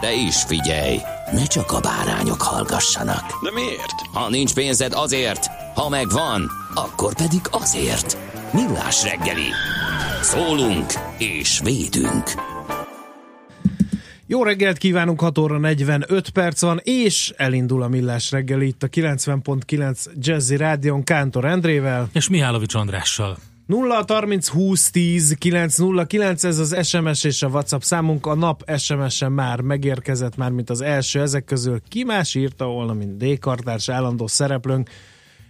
De is figyelj, ne csak a bárányok hallgassanak. De miért? Ha nincs pénzed azért, ha megvan, akkor pedig azért. Millás reggeli. Szólunk és védünk. Jó reggelt kívánunk, 6 óra 45 perc van, és elindul a Millás reggeli itt a 90.9 Jazzy Rádion Kántor Endrével. És Mihálovics Andrással. 0 30 20 10 9 0 9 ez az SMS és a WhatsApp számunk. A nap SMS-en már megérkezett, már mint az első ezek közül. Ki más írta volna, mint D. Kartárs állandó szereplőnk.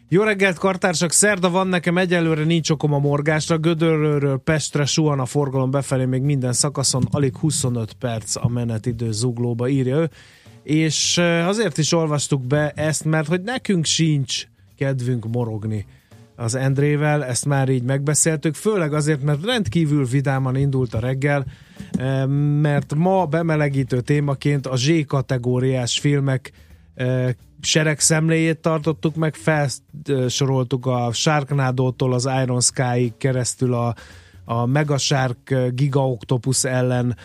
Jó reggelt, kartársak! Szerda van nekem, egyelőre nincs okom a morgásra. Gödöllőről Pestre suhan a forgalom befelé még minden szakaszon, alig 25 perc a menetidő zuglóba írja ő. És azért is olvastuk be ezt, mert hogy nekünk sincs kedvünk morogni az Endrével, ezt már így megbeszéltük, főleg azért, mert rendkívül vidáman indult a reggel, mert ma bemelegítő témaként a Z kategóriás filmek seregszemléjét tartottuk meg, felsoroltuk a Sharknado-tól az Iron Sky keresztül a, a Megashark Giga Octopus ellen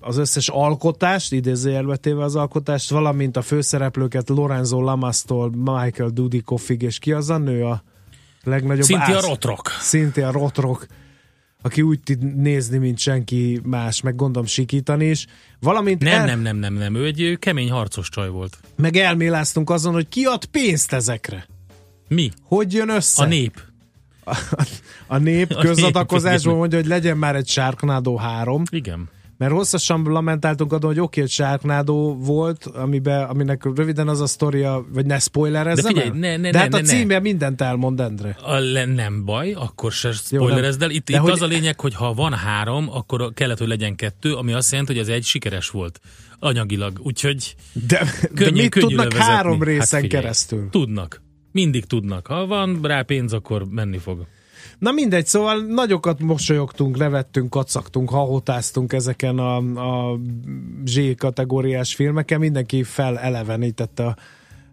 az összes alkotást, idézőjelbetéve az alkotást, valamint a főszereplőket Lorenzo Lamasztól Michael Dudikoffig, és ki az a nő a legnagyobb Cynthia ász? Rothrock. Cynthia Rothrock, aki úgy tud nézni, mint senki más, meg gondolom sikítani is. Valamint Nem, el, nem, nem, nem, nem. Ő egy kemény harcos csaj volt. meg elméláztunk azon, hogy ki ad pénzt ezekre. Mi? Hogy jön össze? A nép. A nép A nép. mondja, hogy legyen már egy Sharknado 3, Igen. mert hosszasan lamentáltunk azon, hogy oké, egy Sharknado volt, amiben, aminek röviden az a sztoria, vagy ne spoilerezzem De figyelj, el? ne, ne, De ne, hát a ne, ne. címe mindent elmond, Endre. A, le, nem baj, akkor se spoilerezd el. Itt, De itt hogy- az a lényeg, hogy ha van három, akkor kellett, hogy legyen kettő, ami azt jelenti, hogy az egy sikeres volt anyagilag. Úgyhogy De, de könnyű, mit könnyű tudnak levezetni. három részen Hát figyelj, keresztül? Tudnak. Mindig tudnak. Ha van rá pénz, akkor menni fog. Na mindegy, szóval nagyokat mosolyogtunk, nevettünk, kacagtunk, hahotáztunk ezeken a, a Z kategóriás filmeken, mindenki felelevenítette a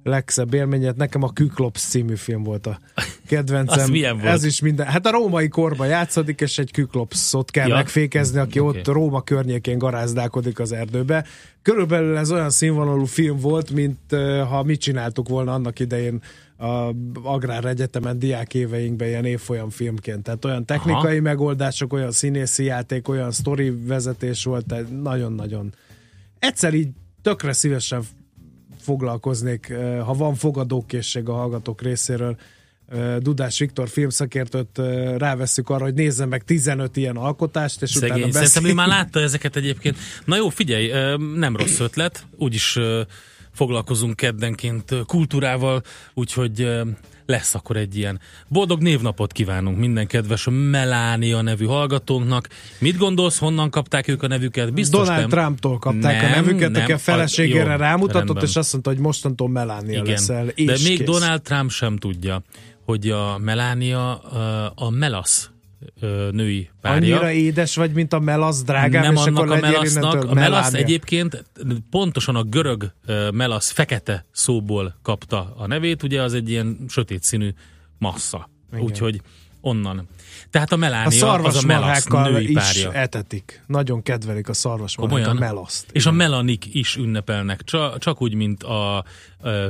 legszebb élményet. Nekem a Küklops című film volt a kedvencem. Az milyen volt? Ez is minden. Hát a római korban játszódik, és egy Küklopszot kell Ja. megfékezni, aki Oké. ott Róma környékén garázdálkodik az erdőbe. Körülbelül ez olyan színvonalú film volt, mint ha mi csináltuk volna annak idején a Agrár Egyetemen diák éveinkben ilyen évfolyam filmként. Tehát olyan technikai Aha. megoldások, olyan színészi játék, olyan sztori vezetés volt, tehát nagyon-nagyon. Egyszer így tökre szívesen foglalkoznék, ha van fogadókészség a hallgatók részéről, Dudás Viktor filmszakértőt rávesszük arra, hogy nézze meg 15 ilyen alkotást, és Szegény. utána Szerintem ő beszéljünk. már látta ezeket egyébként. Na jó, figyelj, nem rossz ötlet. Úgyis foglalkozunk keddenként kultúrával, úgyhogy lesz akkor egy ilyen. Boldog névnapot kívánunk minden kedves Melánia nevű hallgatónknak. Mit gondolsz, honnan kapták ők a nevüket? Biztos Donald nem. Trumptól kapták Nem, a nevüket, nem. aki a feleségére Jó, rámutatott, rendben. és azt mondta, hogy mostantól leszel. Igen, És de még kész. Donald Trump sem tudja, hogy a Melánia a Melasz női párja. Annyira édes vagy, mint a melasz drágám, nem és annak akkor a melasznak. A melasz egyébként pontosan a görög melasz fekete szóból kapta a nevét, ugye az egy ilyen sötét színű massza. Úgyhogy Onnan. Tehát a A Melánia az a melasz női is párja. etetik. Nagyon kedvelik a szarvasmarhát, a melaszt. És a Igen. melanik is ünnepelnek, csak, csak úgy, mint a, a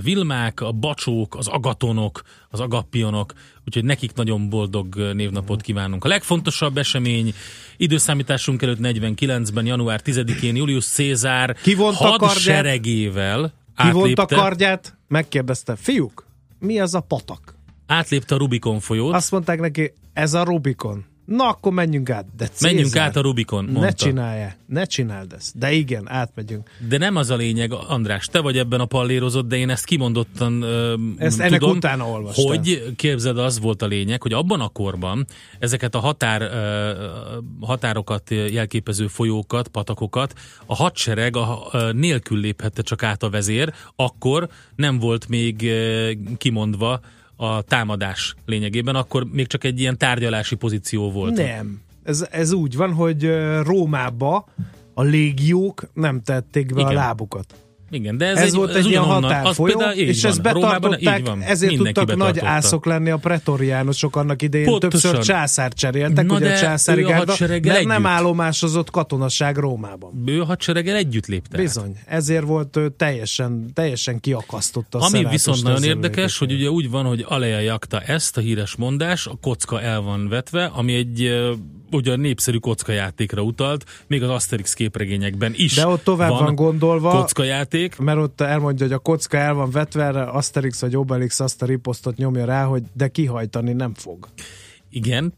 vilmák, a bacsók, az agatonok, az agappionok, úgyhogy nekik nagyon boldog névnapot kívánunk. A legfontosabb esemény időszámításunk előtt 49-ben, január 10-én Julius Cézár a hadseregével Kivonta átlépte, kardját, megkérdezte, fiúk, mi az a patak? Átlépte a Rubikon folyót. Azt mondták neki, ez a Rubikon. Na, akkor menjünk át. De Menjünk Cézár, át a Rubikon, mondta. Ne csinálja, ne csináld ezt. De igen, átmegyünk. De nem az a lényeg, András, te vagy ebben a pallérozott, de én ezt kimondottan ö, Ezt ennek tudom, utána olvastam. hogy képzeld, az volt a lényeg, hogy abban a korban ezeket a határ, ö, határokat jelképező folyókat, patakokat a hadsereg a, ö, nélkül léphette csak át a vezér, akkor nem volt még ö, kimondva a támadás lényegében, akkor még csak egy ilyen tárgyalási pozíció volt. Nem. Ez, ez úgy van, hogy Rómába a légiók nem tették be Igen. a lábukat. Igen, de ez, Ez, egy, volt ez egy ilyen határfolyó, és van. ezt betartották, van. ezért Mindenki tudtak nagy betartotta. ászok lenni a pretoriánusok annak idején. Pontosan. Többször császár cseréltek, Na ugye a császári a gárda, hadsereggel mert nem együtt. állomásozott katonaság Rómában. Ő a hadsereggel együtt lépte. Bizony, ezért volt ő teljesen, teljesen kiakasztotta a Ami viszont nagyon érdekes, hogy ugye úgy van, hogy Aleja jakta ezt, a híres mondás, a kocka el van vetve, ami egy ugye népszerű kockajátékra utalt, még az Asterix képregényekben is De ott tovább van gondolva, kockajáték. mert ott elmondja, hogy a kocka el van vetve, erre Asterix vagy Obelix azt a riposztot nyomja rá, hogy de kihajtani nem fog. Igen.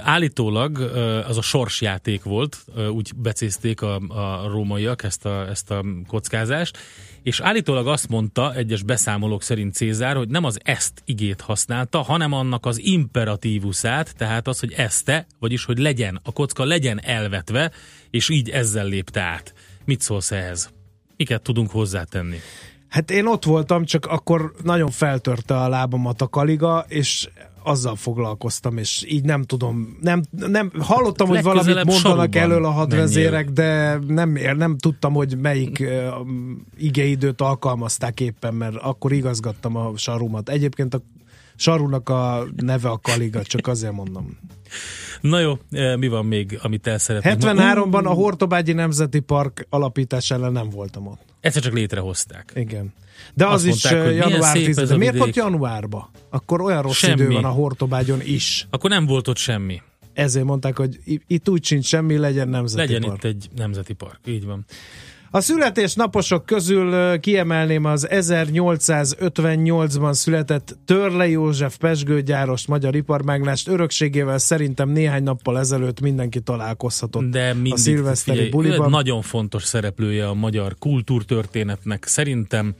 Állítólag az a sorsjáték volt, úgy becézték a, a rómaiak ezt a, ezt a kockázást, és állítólag azt mondta egyes beszámolók szerint Cézár, hogy nem az ezt igét használta, hanem annak az imperatívusát, tehát az, hogy este, vagyis hogy legyen, a kocka legyen elvetve, és így ezzel lépte át. Mit szólsz ehhez? Miket tudunk hozzátenni? Hát én ott voltam, csak akkor nagyon feltörte a lábamat a kaliga, és azzal foglalkoztam, és így nem tudom, nem, nem hallottam, hogy valamit mondanak elől a hadvezérek, de nem, nem tudtam, hogy melyik uh, igeidőt alkalmazták éppen, mert akkor igazgattam a sarumat. Egyébként a sarunak a neve a kaliga, csak azért mondom. Na jó, mi van még, amit el szeretnénk? 73-ban a Hortobágyi Nemzeti Park alapításánál nem voltam ott. Egyszer csak létrehozták. Igen. De az is mondták, hogy milyen január szép 10 ez miért vidék. ott januárba? Akkor olyan rossz Semmi. idő van a Hortobágyon is. Akkor nem volt ott semmi. Ezért mondták, hogy itt úgy sincs semmi, legyen nemzeti Legyen park. itt egy nemzeti park. Így van. A születésnaposok közül kiemelném az 1858-ban született Törle József Pesgőgyáros magyar iparmágnást. Örökségével szerintem néhány nappal ezelőtt mindenki találkozhatott De mindig, a szilveszteri figyelj, buliban. nagyon fontos szereplője a magyar kultúrtörténetnek. Szerintem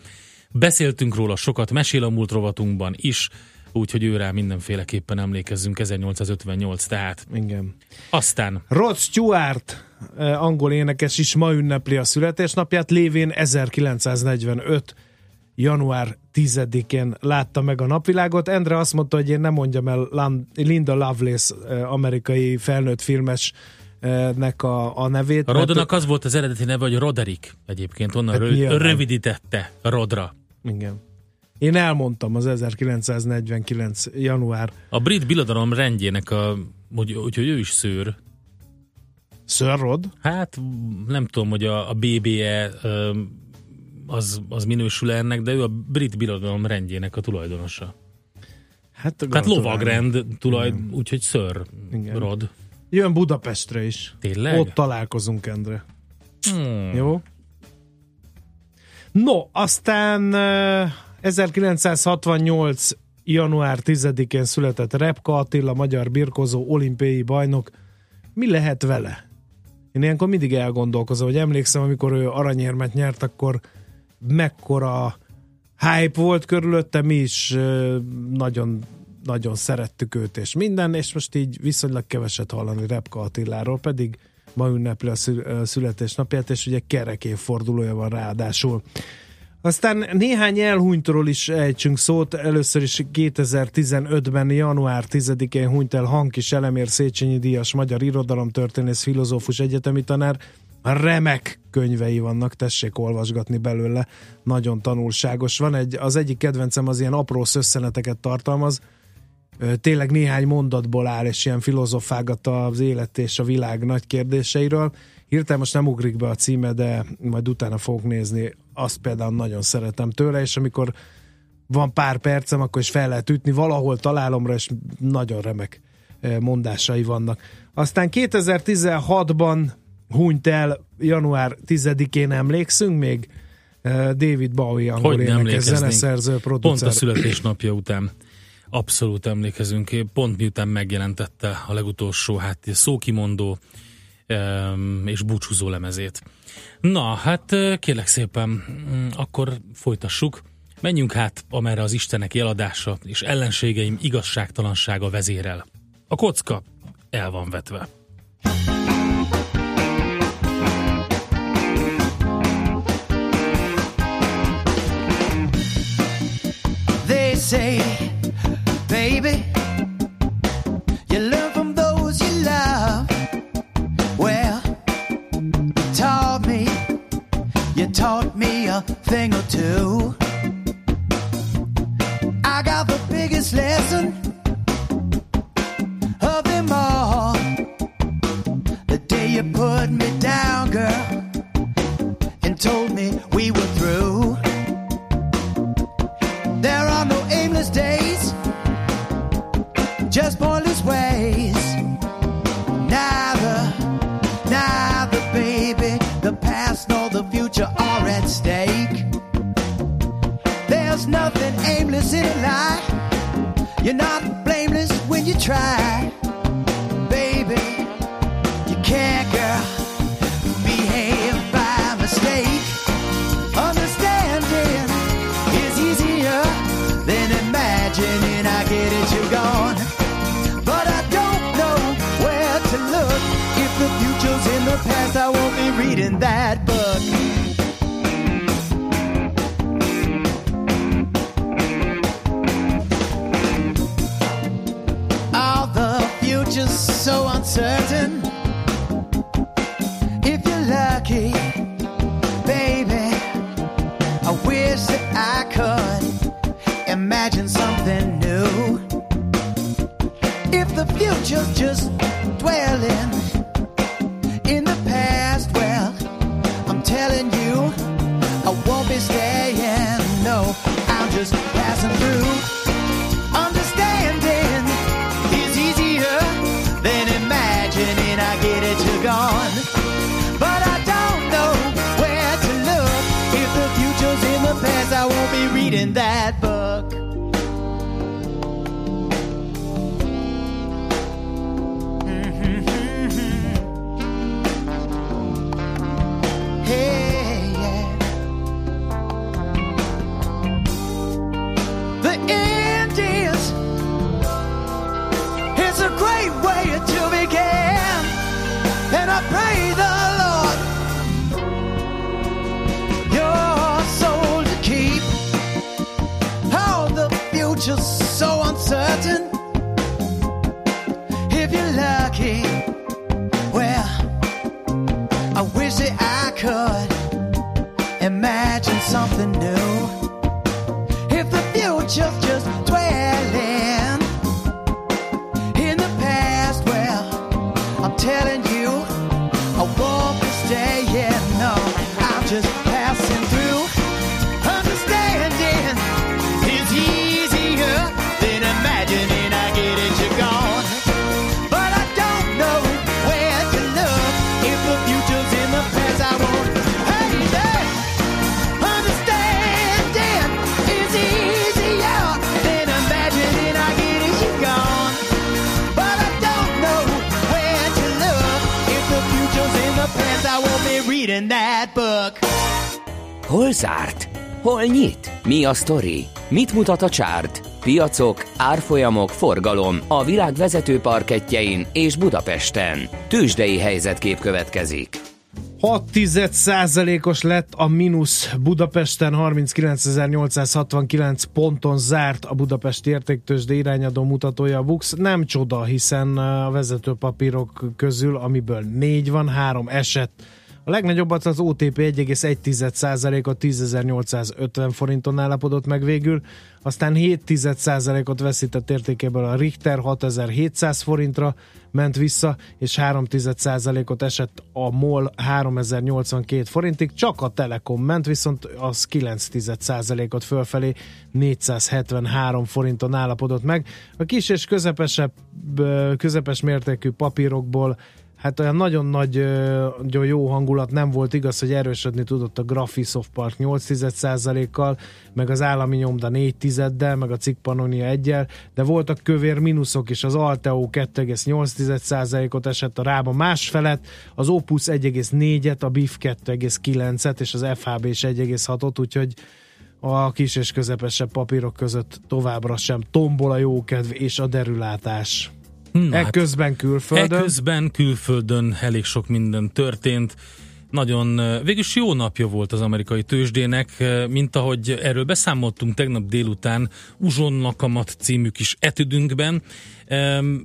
beszéltünk róla sokat, mesél a múlt rovatunkban is, úgyhogy ő rá mindenféleképpen emlékezzünk 1858, tehát Igen. aztán Rod Stewart, angol énekes is ma ünnepli a születésnapját, lévén 1945 január 10-én látta meg a napvilágot. Endre azt mondta, hogy én nem mondjam el Linda Lovelace amerikai felnőtt filmes nek a, a nevét. a Rodnak az volt az eredeti neve, hogy Roderick egyébként, onnan Hát rö- rövidítette Rodra. Igen. Én elmondtam az 1949. január A brit birodalom rendjének a, hogy, úgyhogy ő is szőr. Sir Rod. Hát nem tudom, hogy a, a BBE az, az minősül ennek, de ő a brit birodalom rendjének a tulajdonosa. Hát, Tehát lovagrend tulaj, úgyhogy Sir Igen. Rod. Jön Budapestre is. Tényleg? Ott találkozunk, Endre. Hmm. Jó? No, aztán 1968 január 10-én született Repka Attila, magyar birkozó, olimpiai bajnok. Mi lehet vele? Én ilyenkor mindig elgondolkozom, hogy emlékszem, amikor ő aranyérmet nyert, akkor mekkora hype volt körülötte, mi is nagyon nagyon szerettük őt és minden, és most így viszonylag keveset hallani Repka Attiláról, pedig ma ünnepli a születésnapját, és ugye kerek évfordulója van ráadásul. Aztán néhány elhunytról is ejtsünk szót. Először is 2015-ben, január 10-én hunyt el Hankis Elemér Széchenyi Díjas magyar irodalomtörténész, filozófus, egyetemi tanár. Remek könyvei vannak, tessék olvasgatni belőle, nagyon tanulságos. Van egy, az egyik kedvencem az ilyen apró szösszeneteket tartalmaz, tényleg néhány mondatból áll, és ilyen filozofágat az élet és a világ nagy kérdéseiről. Hirtelen most nem ugrik be a címe, de majd utána fogok nézni. Azt például nagyon szeretem tőle, és amikor van pár percem, akkor is fel lehet ütni, valahol találom rá, és nagyon remek ö, mondásai vannak. Aztán 2016-ban hunyt el január 10-én emlékszünk még ö, David Bowie angol énekes, zeneszerző, Pont producer. a születésnapja után. Abszolút emlékezünk. Pont miután megjelentette a legutolsó, hát szókimondó és búcsúzó lemezét. Na, hát kérlek szépen, mm, akkor folytassuk. Menjünk hát, amerre az Istenek jeladása és ellenségeim igazságtalansága vezérel. A kocka el van vetve. Taught me a thing or two. I got the biggest lesson of them all. The day you put me down, girl, and told me we were through. There are no aimless days, future are at stake. There's nothing aimless in a lie. You're not blameless when you try, baby. You can't, girl, behave by mistake. Understanding is easier than imagining. I get it, you're gone. But I don't know where to look. If the future's in the past, I won't be reading that book. So uncertain. If you're lucky, baby. I wish that I could imagine something new. If the future's just dwelling Hol zárt? Hol nyit? Mi a sztori? Mit mutat a csárt? Piacok, árfolyamok, forgalom a világ vezető parketjein és Budapesten. Tősdei helyzetkép következik. 6 százalékos lett a mínusz Budapesten, 39.869 ponton zárt a Budapesti Értéktősde irányadó mutatója a BUX. Nem csoda, hiszen a vezető papírok közül, amiből négy van, három esett A legnagyobbat az OTP 1,1%-ot 10.850 forinton állapodott meg végül, aztán 7%-ot veszített értékéből a Richter 6700 forintra ment vissza, és 3%-ot esett a MOL 3082 forintig, csak a Telekom ment, viszont az 9%-ot fölfelé 473 forinton állapodott meg. A kis és közepesebb, közepes mértékű papírokból hát olyan nagyon nagy, nagyon jó hangulat nem volt, igaz, hogy erősödni tudott a Graphisoft Park 8% kal meg az állami nyomda 4 tizeddel, meg a Cikk Pannonia 1 de voltak kövér mínuszok is, az Alteo 2,8%-ot esett a Rába másfelet, az Opus 1,4-et, a BIF 2,9-et, és az FHB is 1,6-ot, úgyhogy a kis és közepesebb papírok között továbbra sem tombol a jókedv és a derülátás. Na, ekközben külföldön? Ekközben külföldön elég sok minden történt. Nagyon, végülis jó napja volt az amerikai tőzsdének, mint ahogy erről beszámoltunk tegnap délután Uzsonnakamat című kis etüdünkben.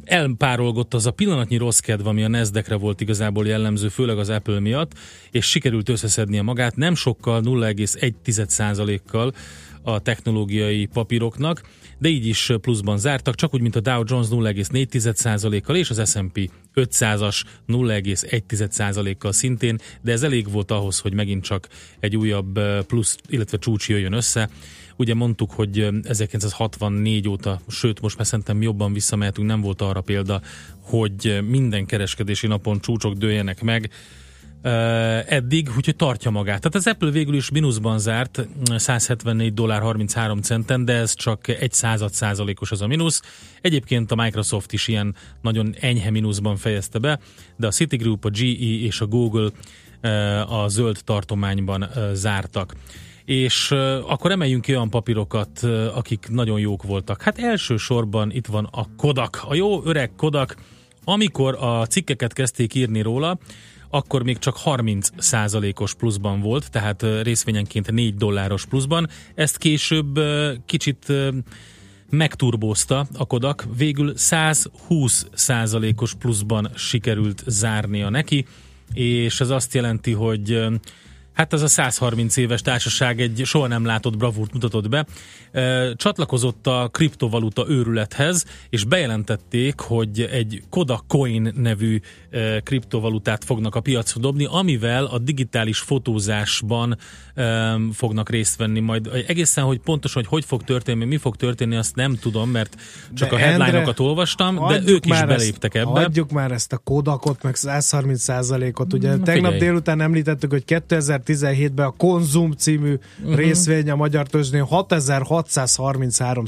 Elpárolgott az a pillanatnyi rossz kedv, ami a Nasdaqre volt igazából jellemző, főleg az Apple miatt, és sikerült összeszednie magát, nem sokkal, 0,1%-kal a technológiai papíroknak de így is pluszban zártak, csak úgy, mint a Dow Jones 0,4%-kal és az S&P 500-as 0,1%-kal szintén, de ez elég volt ahhoz, hogy megint csak egy újabb plusz, illetve csúcs jöjjön össze. Ugye mondtuk, hogy 1964 óta, sőt most már szerintem jobban visszamehetünk, nem volt arra példa, hogy minden kereskedési napon csúcsok dőljenek meg eddig, úgyhogy tartja magát. Tehát az Apple végül is mínuszban zárt 174 dollár 33 centen, de ez csak egy század százalékos az a mínusz. Egyébként a Microsoft is ilyen nagyon enyhe mínuszban fejezte be, de a Citigroup, a GE és a Google a zöld tartományban zártak. És akkor emeljünk ki olyan papírokat, akik nagyon jók voltak. Hát elsősorban itt van a Kodak, a jó öreg Kodak, amikor a cikkeket kezdték írni róla, akkor még csak 30 százalékos pluszban volt, tehát részvényenként 4 dolláros pluszban. Ezt később kicsit megturbózta a Kodak, végül 120 százalékos pluszban sikerült zárnia neki, és ez azt jelenti, hogy Hát ez a 130 éves társaság egy soha nem látott bravúrt mutatott be. Csatlakozott a kriptovaluta őrülethez, és bejelentették, hogy egy Koda Coin nevű kriptovalutát fognak a piacra dobni, amivel a digitális fotózásban fognak részt venni. Majd egészen, hogy pontosan, hogy hogy fog történni, mi fog történni, azt nem tudom, mert csak de a headline-okat olvastam, de ők is beléptek ezt, ebbe. Adjuk már ezt a Kodakot, meg 130%-ot. Ugye Na, tegnap figyelj. délután említettük, hogy 2000 2017-ben a Konzum című uh-huh. részvény a magyar tőzsdén 6633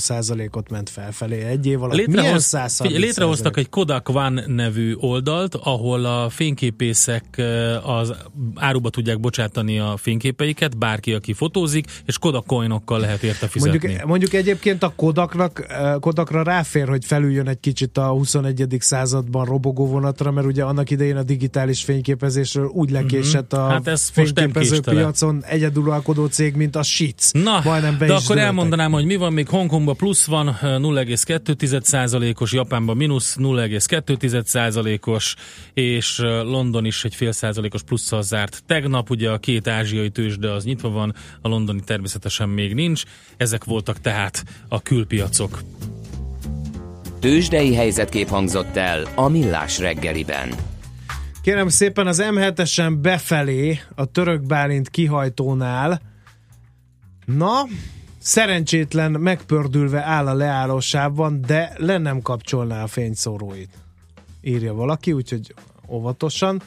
ot ment felfelé egy év alatt. Létrehoz, figyelj, létrehoztak egy Kodak One nevű oldalt, ahol a fényképészek az áruba tudják bocsátani a fényképeiket, bárki, aki fotózik, és Kodak coinokkal lehet érte fizetni. Mondjuk, mondjuk egyébként a Kodaknak, Kodakra ráfér, hogy felüljön egy kicsit a 21. században robogó vonatra, mert ugye annak idején a digitális fényképezésről úgy lekésett a hát ez fényképező piacon egyedülalkodó cég, mint a Sitz. Na, Majdnem be de akkor dőltek. elmondanám, hogy mi van, még Hongkongban plusz van, 0,2%-os, Japánban mínusz 0,2%-os, és London is egy fél százalékos plusszal zárt. Tegnap ugye a két ázsiai tőzsde az nyitva van, a londoni természetesen még nincs. Ezek voltak tehát a külpiacok. Tőzsdei helyzetkép hangzott el a Millás reggeliben. Kérem szépen az M7-esen befelé a török Bálint kihajtónál na, szerencsétlen megpördülve áll a leállósában, de le nem kapcsolná a fényszóróit. Írja valaki, úgyhogy óvatosan.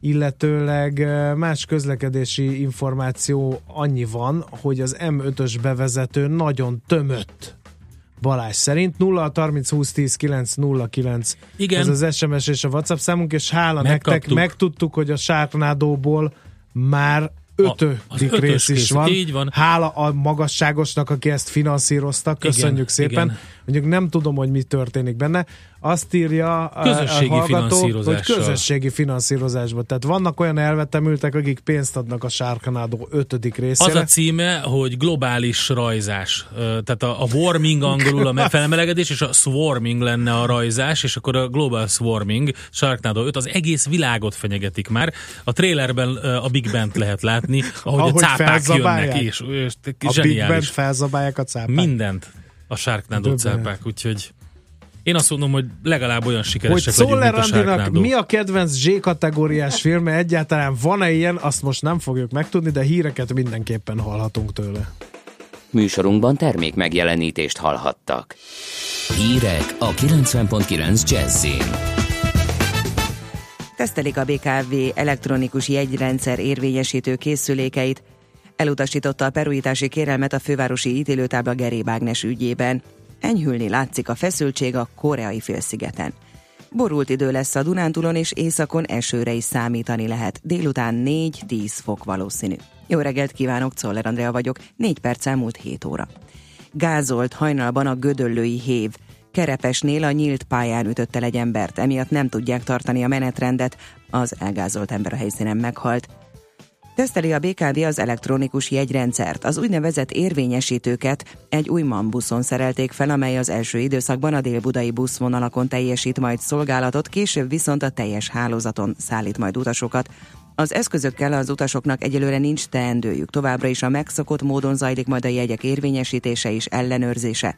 Illetőleg más közlekedési információ annyi van, hogy az M5-ös bevezető nagyon tömött Balázs szerint 0 30 20 10 9 0 9 Igen. ez az SMS és a WhatsApp számunk, és hála Megkaptuk. nektek megtudtuk, hogy a Sárnádóból már ötödik a, rész is van. Így van. Hála a magasságosnak, aki ezt finanszírozta. Köszönjük igen, szépen. Igen. Mondjuk nem tudom, hogy mi történik benne. Azt írja a- Közösségi a hallgató, hogy közösségi finanszírozásban. Tehát vannak olyan elvetemültek, akik pénzt adnak a Sharknado ötödik Az részére. a címe, hogy globális rajzás. Tehát a, a warming angolul a me- felmelegedés, és a swarming lenne a rajzás, és akkor a global swarming, Sharknado 5, az egész világot fenyegetik már. A trailerben ö, a Big Band lehet látni, ahogy, Ahogy a cápák jönnek, és, és a Big Band zseniális. felzabálják a cápát. Mindent a Sharknado cápák, úgyhogy én azt mondom, hogy legalább olyan Hogy sikeresek mint a Andinak Sharknado. mi a kedvenc Z kategóriás filme? Egyáltalán van-e ilyen? Azt most nem fogjuk megtudni, de híreket mindenképpen hallhatunk tőle. Műsorunkban termék megjelenítést hallhattak. Hírek a 90.9 Jazzin. Tesztelik a BKV elektronikus jegyrendszer érvényesítő készülékeit. Elutasította a peruítási kérelmet a fővárosi ítélőtábla Geré Ágnes ügyében. Enyhülni látszik a feszültség a koreai félszigeten. Borult idő lesz a Dunántúlon és északon esőre is számítani lehet. Délután 4-10 fok valószínű. Jó reggelt kívánok, Czoller Andrea vagyok, 4 perc elmúlt 7 óra. Gázolt hajnalban a gödöllői hév. Kerepesnél a nyílt pályán ütött el egy embert, emiatt nem tudják tartani a menetrendet, az elgázolt ember a helyszínen meghalt. Teszteli a BKV az elektronikus jegyrendszert. Az úgynevezett érvényesítőket egy új MAN buszon szerelték fel, amely az első időszakban a délbudai buszvonalakon teljesít majd szolgálatot, később viszont a teljes hálózaton szállít majd utasokat. Az eszközökkel az utasoknak egyelőre nincs teendőjük, továbbra is a megszokott módon zajlik majd a jegyek érvényesítése és ellenőrzése.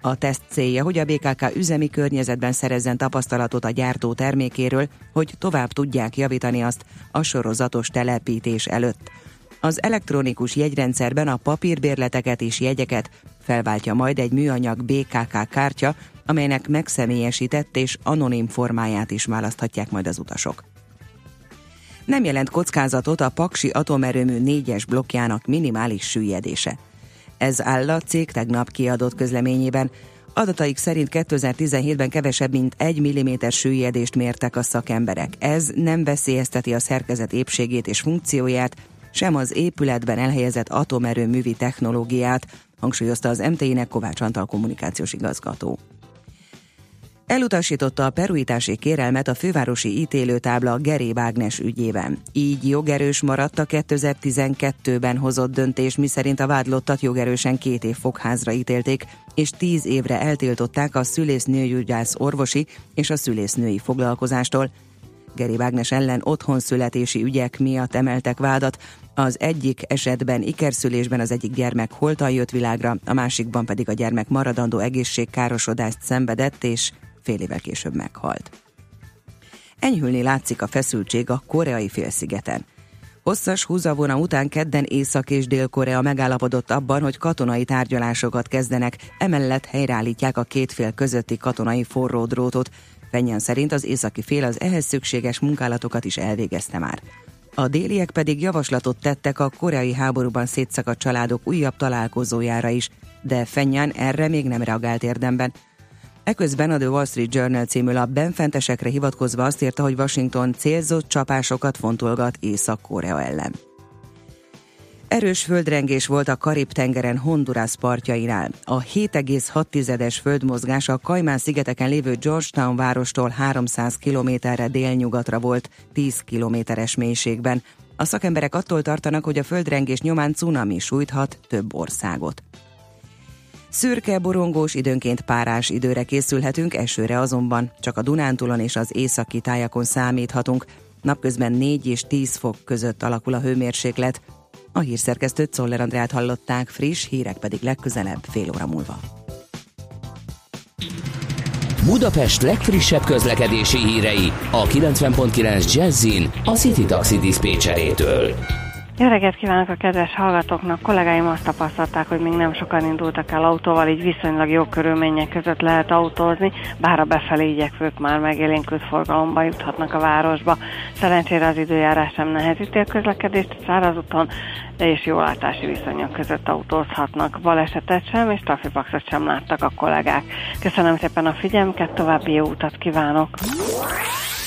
A teszt célja, hogy a BKK üzemi környezetben szerezzen tapasztalatot a gyártó termékéről, hogy tovább tudják javítani azt a sorozatos telepítés előtt. Az elektronikus jegyrendszerben a papírbérleteket és jegyeket felváltja majd egy műanyag BKK kártya, amelynek megszemélyesített és anonim formáját is választhatják majd az utasok nem jelent kockázatot a Paksi atomerőmű négyes blokkjának minimális süllyedése. Ez áll a cég tegnap kiadott közleményében. Adataik szerint 2017-ben kevesebb, mint 1 mm süllyedést mértek a szakemberek. Ez nem veszélyezteti a szerkezet épségét és funkcióját, sem az épületben elhelyezett atomerőművi technológiát, hangsúlyozta az MTI-nek Kovács Antal kommunikációs igazgató. Elutasította a peruítási kérelmet a fővárosi ítélőtábla Geré Ágnes ügyében. Így jogerős maradt a 2012-ben hozott döntés, miszerint a vádlottat jogerősen két év fogházra ítélték, és tíz évre eltiltották a szülésznőgyógyász orvosi és a szülésznői foglalkozástól. Geri Ágnes ellen otthon születési ügyek miatt emeltek vádat. Az egyik esetben ikerszülésben az egyik gyermek holtan jött világra, a másikban pedig a gyermek maradandó egészségkárosodást szenvedett, és fél évvel később meghalt. Enyhülni látszik a feszültség a koreai félszigeten. Hosszas húzavona után kedden Észak- és Dél-Korea megállapodott abban, hogy katonai tárgyalásokat kezdenek, emellett helyreállítják a két fél közötti katonai forró drótot. Fenyen szerint az északi fél az ehhez szükséges munkálatokat is elvégezte már. A déliek pedig javaslatot tettek a koreai háborúban szétszakadt családok újabb találkozójára is, de Fenyan erre még nem reagált érdemben. Eközben a The Wall Street Journal című lap benfentesekre hivatkozva azt írta, hogy Washington célzott csapásokat fontolgat Észak-Korea ellen. Erős földrengés volt a Karib-tengeren Honduras partjainál. A 7,6-es földmozgás a Kajmán-szigeteken lévő Georgetown várostól 300 kilométerre délnyugatra volt, 10 kilométeres mélységben. A szakemberek attól tartanak, hogy a földrengés nyomán cunami sújthat több országot. Szürke, borongós, időnként párás időre készülhetünk, esőre azonban csak a Dunántúlon és az északi tájakon számíthatunk. Napközben 4 és 10 fok között alakul a hőmérséklet. A hírszerkesztőt Szoller Andrát hallották, friss hírek pedig legközelebb fél óra múlva. Budapest legfrissebb közlekedési hírei a 90.9 Jazzin a City Taxi Dispécsejétől. Jó reggelt kívánok a kedves hallgatóknak! Kollégáim azt tapasztalták, hogy még nem sokan indultak el autóval, így viszonylag jó körülmények között lehet autózni, bár a befelé igyekvők már megélénkült forgalomba juthatnak a városba. Szerencsére az időjárás sem nehezíti a közlekedést szárazúton, és jó látási viszonyok között autózhatnak. Balesetet sem és trafipaxot sem láttak a kollégák. Köszönöm szépen a figyelmüket, további jó utat kívánok!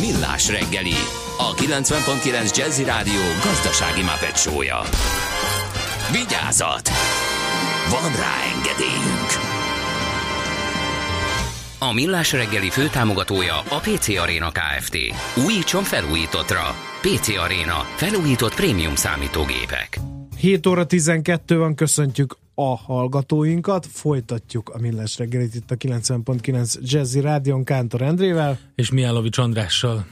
Millás reggeli, a 90.9 Jazzy Rádió gazdasági mapetsója. Vigyázat! Van rá engedélyünk! A Millás reggeli főtámogatója a PC Arena Kft. Újítson felújítottra. PC Arena. Felújított prémium számítógépek. 7 óra 12 van, köszöntjük a hallgatóinkat, folytatjuk a Millás reggelit itt a 90.9 Jazzy Rádion Kántor Endrével. És Miálovics Andrással.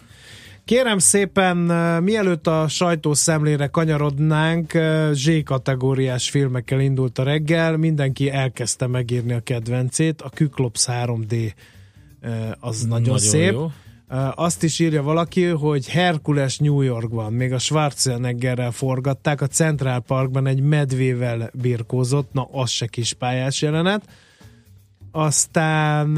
Kérem szépen, mielőtt a sajtószemlére kanyarodnánk, Z-kategóriás filmekkel indult a reggel, mindenki elkezdte megírni a kedvencét, a Kyklops 3D az nagyon, nagyon szép. Jó. Azt is írja valaki, hogy Herkules New Yorkban, még a Schwarzeneggerrel forgatták, a Central Parkban egy medvével birkózott, na az se kis pályás jelenet aztán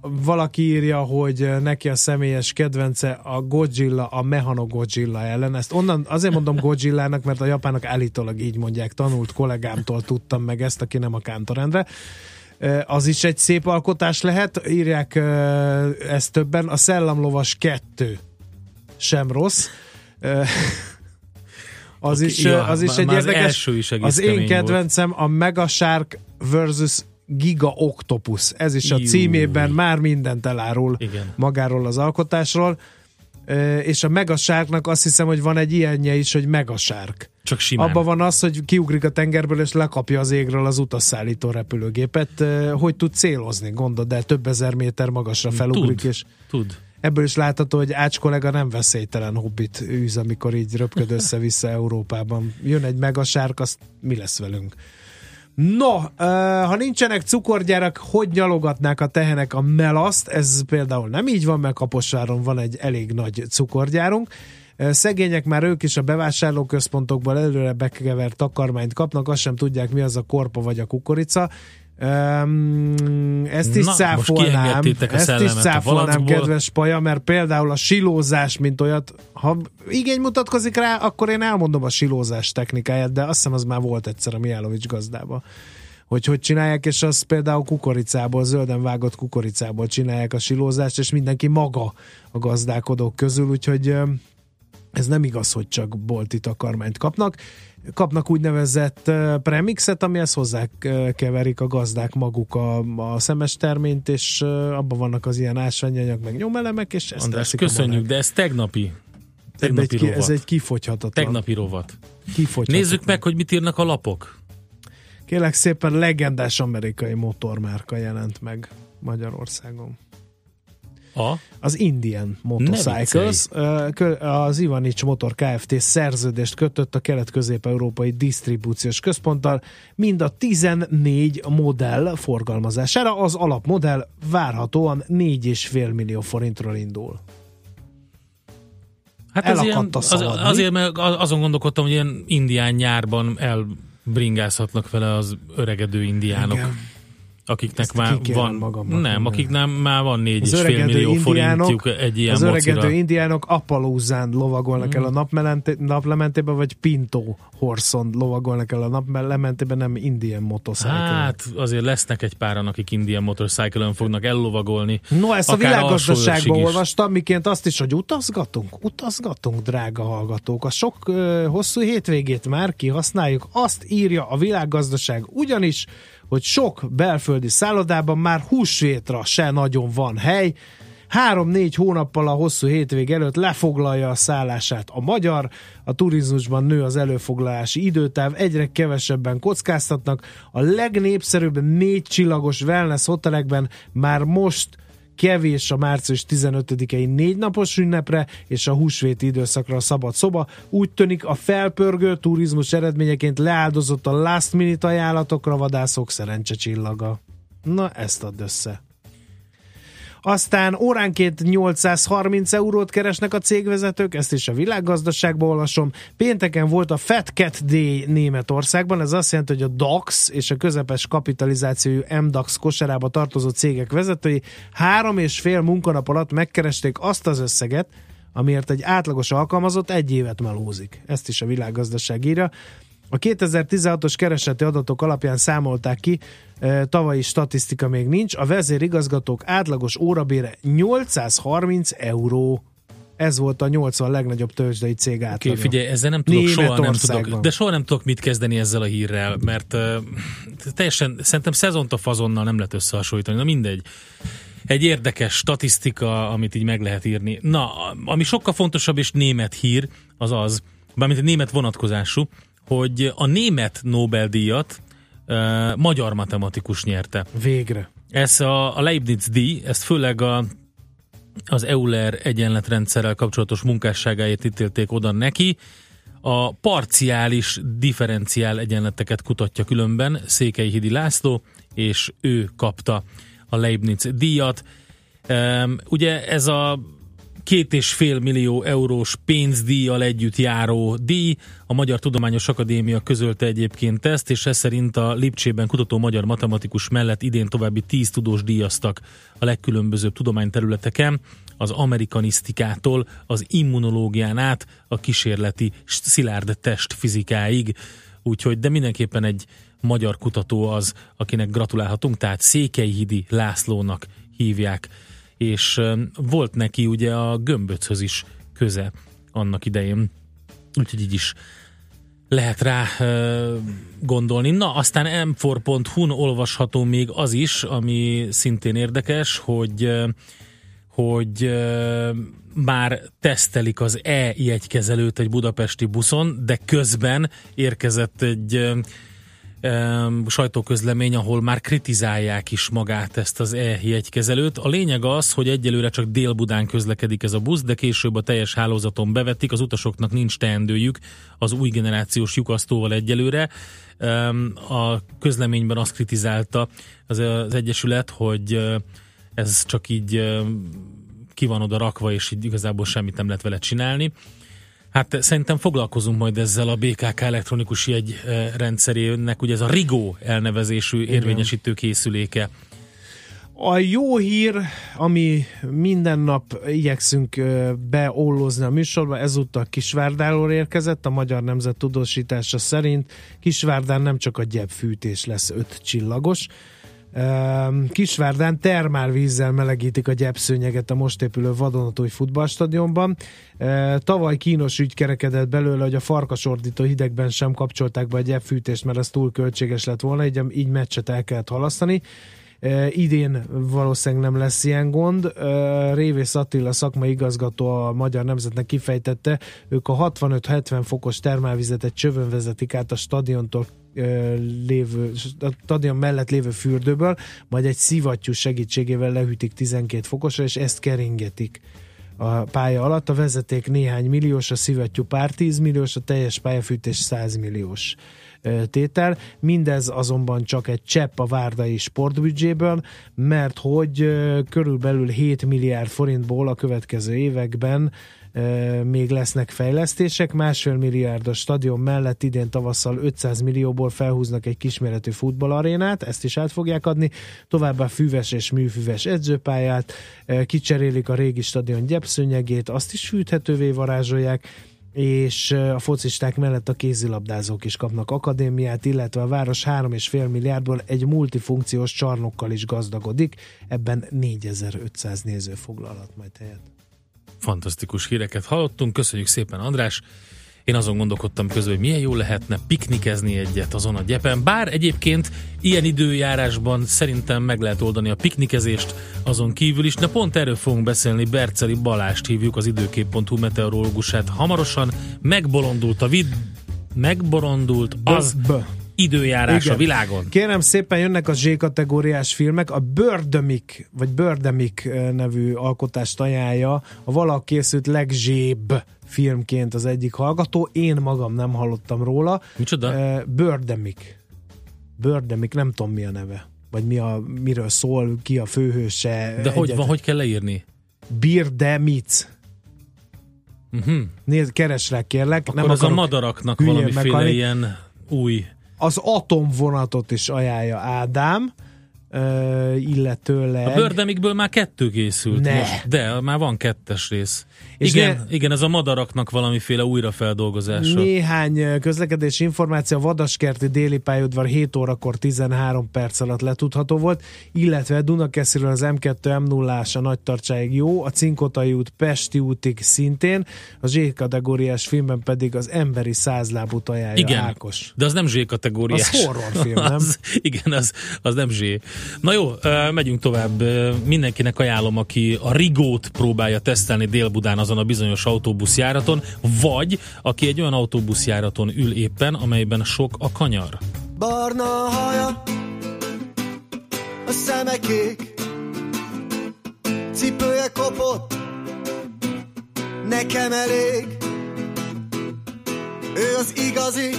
valaki írja, hogy neki a személyes kedvence a Godzilla, a Mehano Godzilla ellen. Ezt onnan azért mondom Godzillának, mert a japánok állítólag így mondják, tanult kollégámtól tudtam meg ezt, aki nem a Kántorendre. Az is egy szép alkotás lehet, írják ezt többen. A Szellamlovas 2 sem rossz. Az okay, is, ja, az is egy érdekes. Az, is az én kedvencem volt. a Megashark versus Giga Octopus. Ez is a Jú. címében már mindent elárul Igen. magáról az alkotásról. És a Megasárknak azt hiszem, hogy van egy ilyenje is, hogy Megasárk. Csak simán. Abban van az, hogy kiugrik a tengerből, és lekapja az égről az utasszállító repülőgépet. Hogy tud célozni, gondod, de több ezer méter magasra felugrik. Tud, és tud. Ebből is látható, hogy Ács kollega nem veszélytelen hobbit űz, amikor így röpköd össze-vissza Európában. Jön egy megasárk, azt mi lesz velünk? No, ha nincsenek cukorgyárak, hogy nyalogatnák a tehenek a melaszt? Ez például nem így van, mert Kaposváron van egy elég nagy cukorgyárunk. Szegények már ők is a bevásárlóközpontokból előre bekevert takarmányt kapnak, azt sem tudják, mi az a korpa vagy a kukorica. Um, ezt is Na, cáfolnám, ezt is cáfolnám, kedves Paja, mert például a silózás, mint olyat, ha igény mutatkozik rá, akkor én elmondom a silózás technikáját, de azt hiszem az már volt egyszer a Mijálovics gazdában hogy hogy csinálják, és az például kukoricából, zölden vágott kukoricából csinálják a silózást, és mindenki maga a gazdálkodók közül, úgyhogy ez nem igaz, hogy csak bolti takarmányt kapnak. Kapnak úgynevezett premixet, amihez hozzákeverik a gazdák maguk a, a szemes terményt, és abban vannak az ilyen ásványanyag, meg nyomelemek, és ezt András, köszönjük, de ez tegnapi. Ez Tegnapi egy, ki- rovat. ez egy kifogyhatatlan. Tegnapi rovat. kifogyhatatlan. Nézzük meg, hogy mit írnak a lapok. Kérlek szépen legendás amerikai motormárka jelent meg Magyarországon. A? Az Indian Motorcycles, az Ivanics Motor Kft. szerződést kötött a kelet-közép-európai disztribúciós központtal, mind a 14 modell forgalmazására. Az alapmodell várhatóan 4,5 millió forintról indul. Hát ez ilyen, a az, szaladni. azért, mert azon gondolkodtam, hogy ilyen indián nyárban elbringázhatnak vele az öregedő indiánok. Igen. Akiknek Ezt már van, magamnak, nem, nem. akiknek már van négy Az és fél millió forintjuk egy ilyen az mocira. öregedő indiánok Appalúzán lovagolnak Mm. el a naplementébe, vagy Pinto Horson lovagolnak el a naplementébe, nem Indian Motorcycle. Hát azért lesznek egy páran, akik Indian Motorcycle-ön fognak ellovagolni. No, ezt a világgazdaságban olvastam, miként azt is, hogy utazgatunk, utazgatunk, drága hallgatók. A sok ö, hosszú hétvégét már kihasználjuk. Azt írja a világgazdaság ugyanis, hogy sok belföldi szállodában már húsvétra se nagyon van hely. Három-négy hónappal a hosszú hétvég előtt lefoglalja a szállását a magyar, a turizmusban nő az előfoglalási időtáv, egyre kevesebben kockáztatnak. A legnépszerűbb négy csillagos wellness hotelekben már most kevés a március 15-i négy napos ünnepre és a húsvéti időszakra a szabad szoba. Úgy tűnik a felpörgő turizmus eredményeként leáldozott a last minute ajánlatokra vadászok szerencse. Na, ezt add össze. Aztán óránként 830 eurót keresnek a cégvezetők, ezt is a világgazdaságban olvasom. Pénteken volt a Fat Cat Day Németországban, ez azt jelenti, hogy a DAX és a közepes kapitalizációjú MDAX kosarába tartozó cégek vezetői három és fél munkanap alatt megkeresték azt az összeget, amiért egy átlagos alkalmazott egy évet melózik. Ezt is a világgazdaság írja. A 2016-os kereseti adatok alapján számolták ki, e, tavalyi statisztika még nincs, a vezérigazgatók átlagos órabére 830 euró. Ez volt a 80 legnagyobb tőzsdei cég átlaga. okay, figyelj, ezzel nem tudok, soha nem tudok, de soha nem tudok mit kezdeni ezzel a hírrel, mert uh, teljesen, szerintem szezont a fazonnal nem lehet összehasonlítani, na mindegy. Egy érdekes statisztika, amit így meg lehet írni. Na, ami sokkal fontosabb és német hír, az az, bármint német vonatkozású, hogy a német Nobel-díjat uh, magyar matematikus nyerte. Végre. Ez a, a Leibniz díj, ezt főleg a, az Euler egyenletrendszerrel kapcsolatos munkásságáért ítélték oda neki. A parciális differenciál egyenleteket kutatja különben Székely Hidi László, és ő kapta a Leibniz díjat. Um, ugye ez a két és fél millió eurós pénzdíjjal együtt járó díj. A Magyar Tudományos Akadémia közölte egyébként ezt, és ez szerint a Lipcsében kutató magyar matematikus mellett idén további tíz tudós díjaztak a legkülönbözőbb tudományterületeken, az amerikanisztikától, az immunológián át a kísérleti szilárd testfizikáig. Úgyhogy, de mindenképpen egy magyar kutató az, akinek gratulálhatunk, tehát Székelyhidi Lászlónak hívják és volt neki ugye a gömböchöz is köze annak idején. Úgyhogy így is lehet rá gondolni. Na, aztán m4.hu-n olvasható még az is, ami szintén érdekes, hogy hogy már tesztelik az e-jegykezelőt egy budapesti buszon, de közben érkezett egy uh, sajtóközlemény, ahol már kritizálják is magát ezt az e-jegykezelőt. A lényeg az, hogy egyelőre csak Dél-Budán közlekedik ez a busz, de később a teljes hálózaton bevetik, az utasoknak nincs teendőjük az új generációs lyukasztóval egyelőre. A közleményben azt kritizálta az, Egyesület, hogy ez csak így ki van oda rakva, és így igazából semmit nem lehet vele csinálni. Hát szerintem foglalkozunk majd ezzel a BKK elektronikus jegy rendszerének, ugye ez a RIGO elnevezésű érvényesítő készüléke. A jó hír, ami minden nap igyekszünk ö, beollózni a műsorba, ezúttal Kisvárdáról érkezett, a Magyar Nemzet tudósítása szerint Kisvárdán nem csak a gyepfűtés lesz öt csillagos, Kisvárdán termálvízzel melegítik a gyepszőnyeget a most épülő vadonatúj futballstadionban. Tavaly kínos ügy kerekedett belőle, hogy a farkasordító hidegben sem kapcsolták be a gyepfűtést, mert ez túl költséges lett volna, így, így meccset el kellett halasztani. Idén valószínűleg nem lesz ilyen gond. Révész Attila szakmai igazgató a Magyar Nemzetnek kifejtette, ők a 65-70 fokos termálvizet egy csövön vezetik át a stadiontól lévő, a stadion mellett lévő fürdőből, majd egy szivattyú segítségével lehűtik 12 fokosra, és ezt keringetik a pálya alatt. A vezeték néhány milliós, a szivattyú pár 10 milliós, a teljes pályafűtés 100 milliós tétel. Mindez azonban csak egy csepp a várdai sportbüdzséből, mert hogy körülbelül 7 milliárd forintból a következő években még lesznek fejlesztések, másfél milliárd a stadion mellett idén tavasszal 500 millióból felhúznak egy kisméretű futballarénát, ezt is át fogják adni, továbbá füves és műfüves edzőpályát, kicserélik a régi stadion gyepszőnyegét, azt is fűthetővé varázsolják, és a focisták mellett a kézilabdázók is kapnak akadémiát, illetve a város 3,5 milliárdból egy multifunkciós csarnokkal is gazdagodik, ebben 4500 néző foglalhat majd helyet. Fantasztikus híreket hallottunk, köszönjük szépen András! Én azon gondolkodtam közben, hogy milyen jó lehetne piknikezni egyet azon a gyepen. Bár egyébként ilyen időjárásban szerintem meg lehet oldani a piknikezést azon kívül is. De pont erről fogunk beszélni. Berceli Balást hívjuk az időkép.hu meteorológusát. Hamarosan megbolondult a vid... Megborondult az időjárás Igen. a világon. Kérem szépen, jönnek a Z kategóriás filmek. A Birdemic, vagy Birdemic nevű alkotást ajánlja a valak készült legzsébb filmként az egyik hallgató. Én magam nem hallottam róla. Micsoda? Uh, Birdemic. Birdemic, nem tudom mi a neve. Vagy mi a, miről szól, ki a főhőse. De egyet. hogy van, hogy kell leírni? Birdemic. Uh-huh. Nézd, keres rá kérlek. Akkor nem az a madaraknak valamiféle meg, ilyen új... Az atomvonatot is ajánlja Ádám illetőleg... A Bördemikből már kettő készült ne. most, de már van kettes rész. És igen, ne, igen, ez a madaraknak valamiféle újrafeldolgozása. Néhány közlekedés információ, a Vadaskerti déli pályaudvar 7 órakor 13 perc alatt letudható volt, illetve Dunakesziről az M2 M0-ás a nagy tartsáig jó, a Cinkotai út Pesti útig szintén, a Z kategóriás filmben pedig az emberi százlábút ajánlja igen, Ákos. de az nem Z kategóriás. Az horrorfilm, nem? az, igen, az, az nem Z. Na jó, megyünk tovább. Mindenkinek ajánlom, aki a Rigót próbálja tesztelni Dél-Budán azon a bizonyos autóbuszjáraton, vagy aki egy olyan autóbuszjáraton ül éppen, amelyben sok a kanyar. Barna haja, a szeme kék, cipője kopott, nekem elég. Ő az igazi,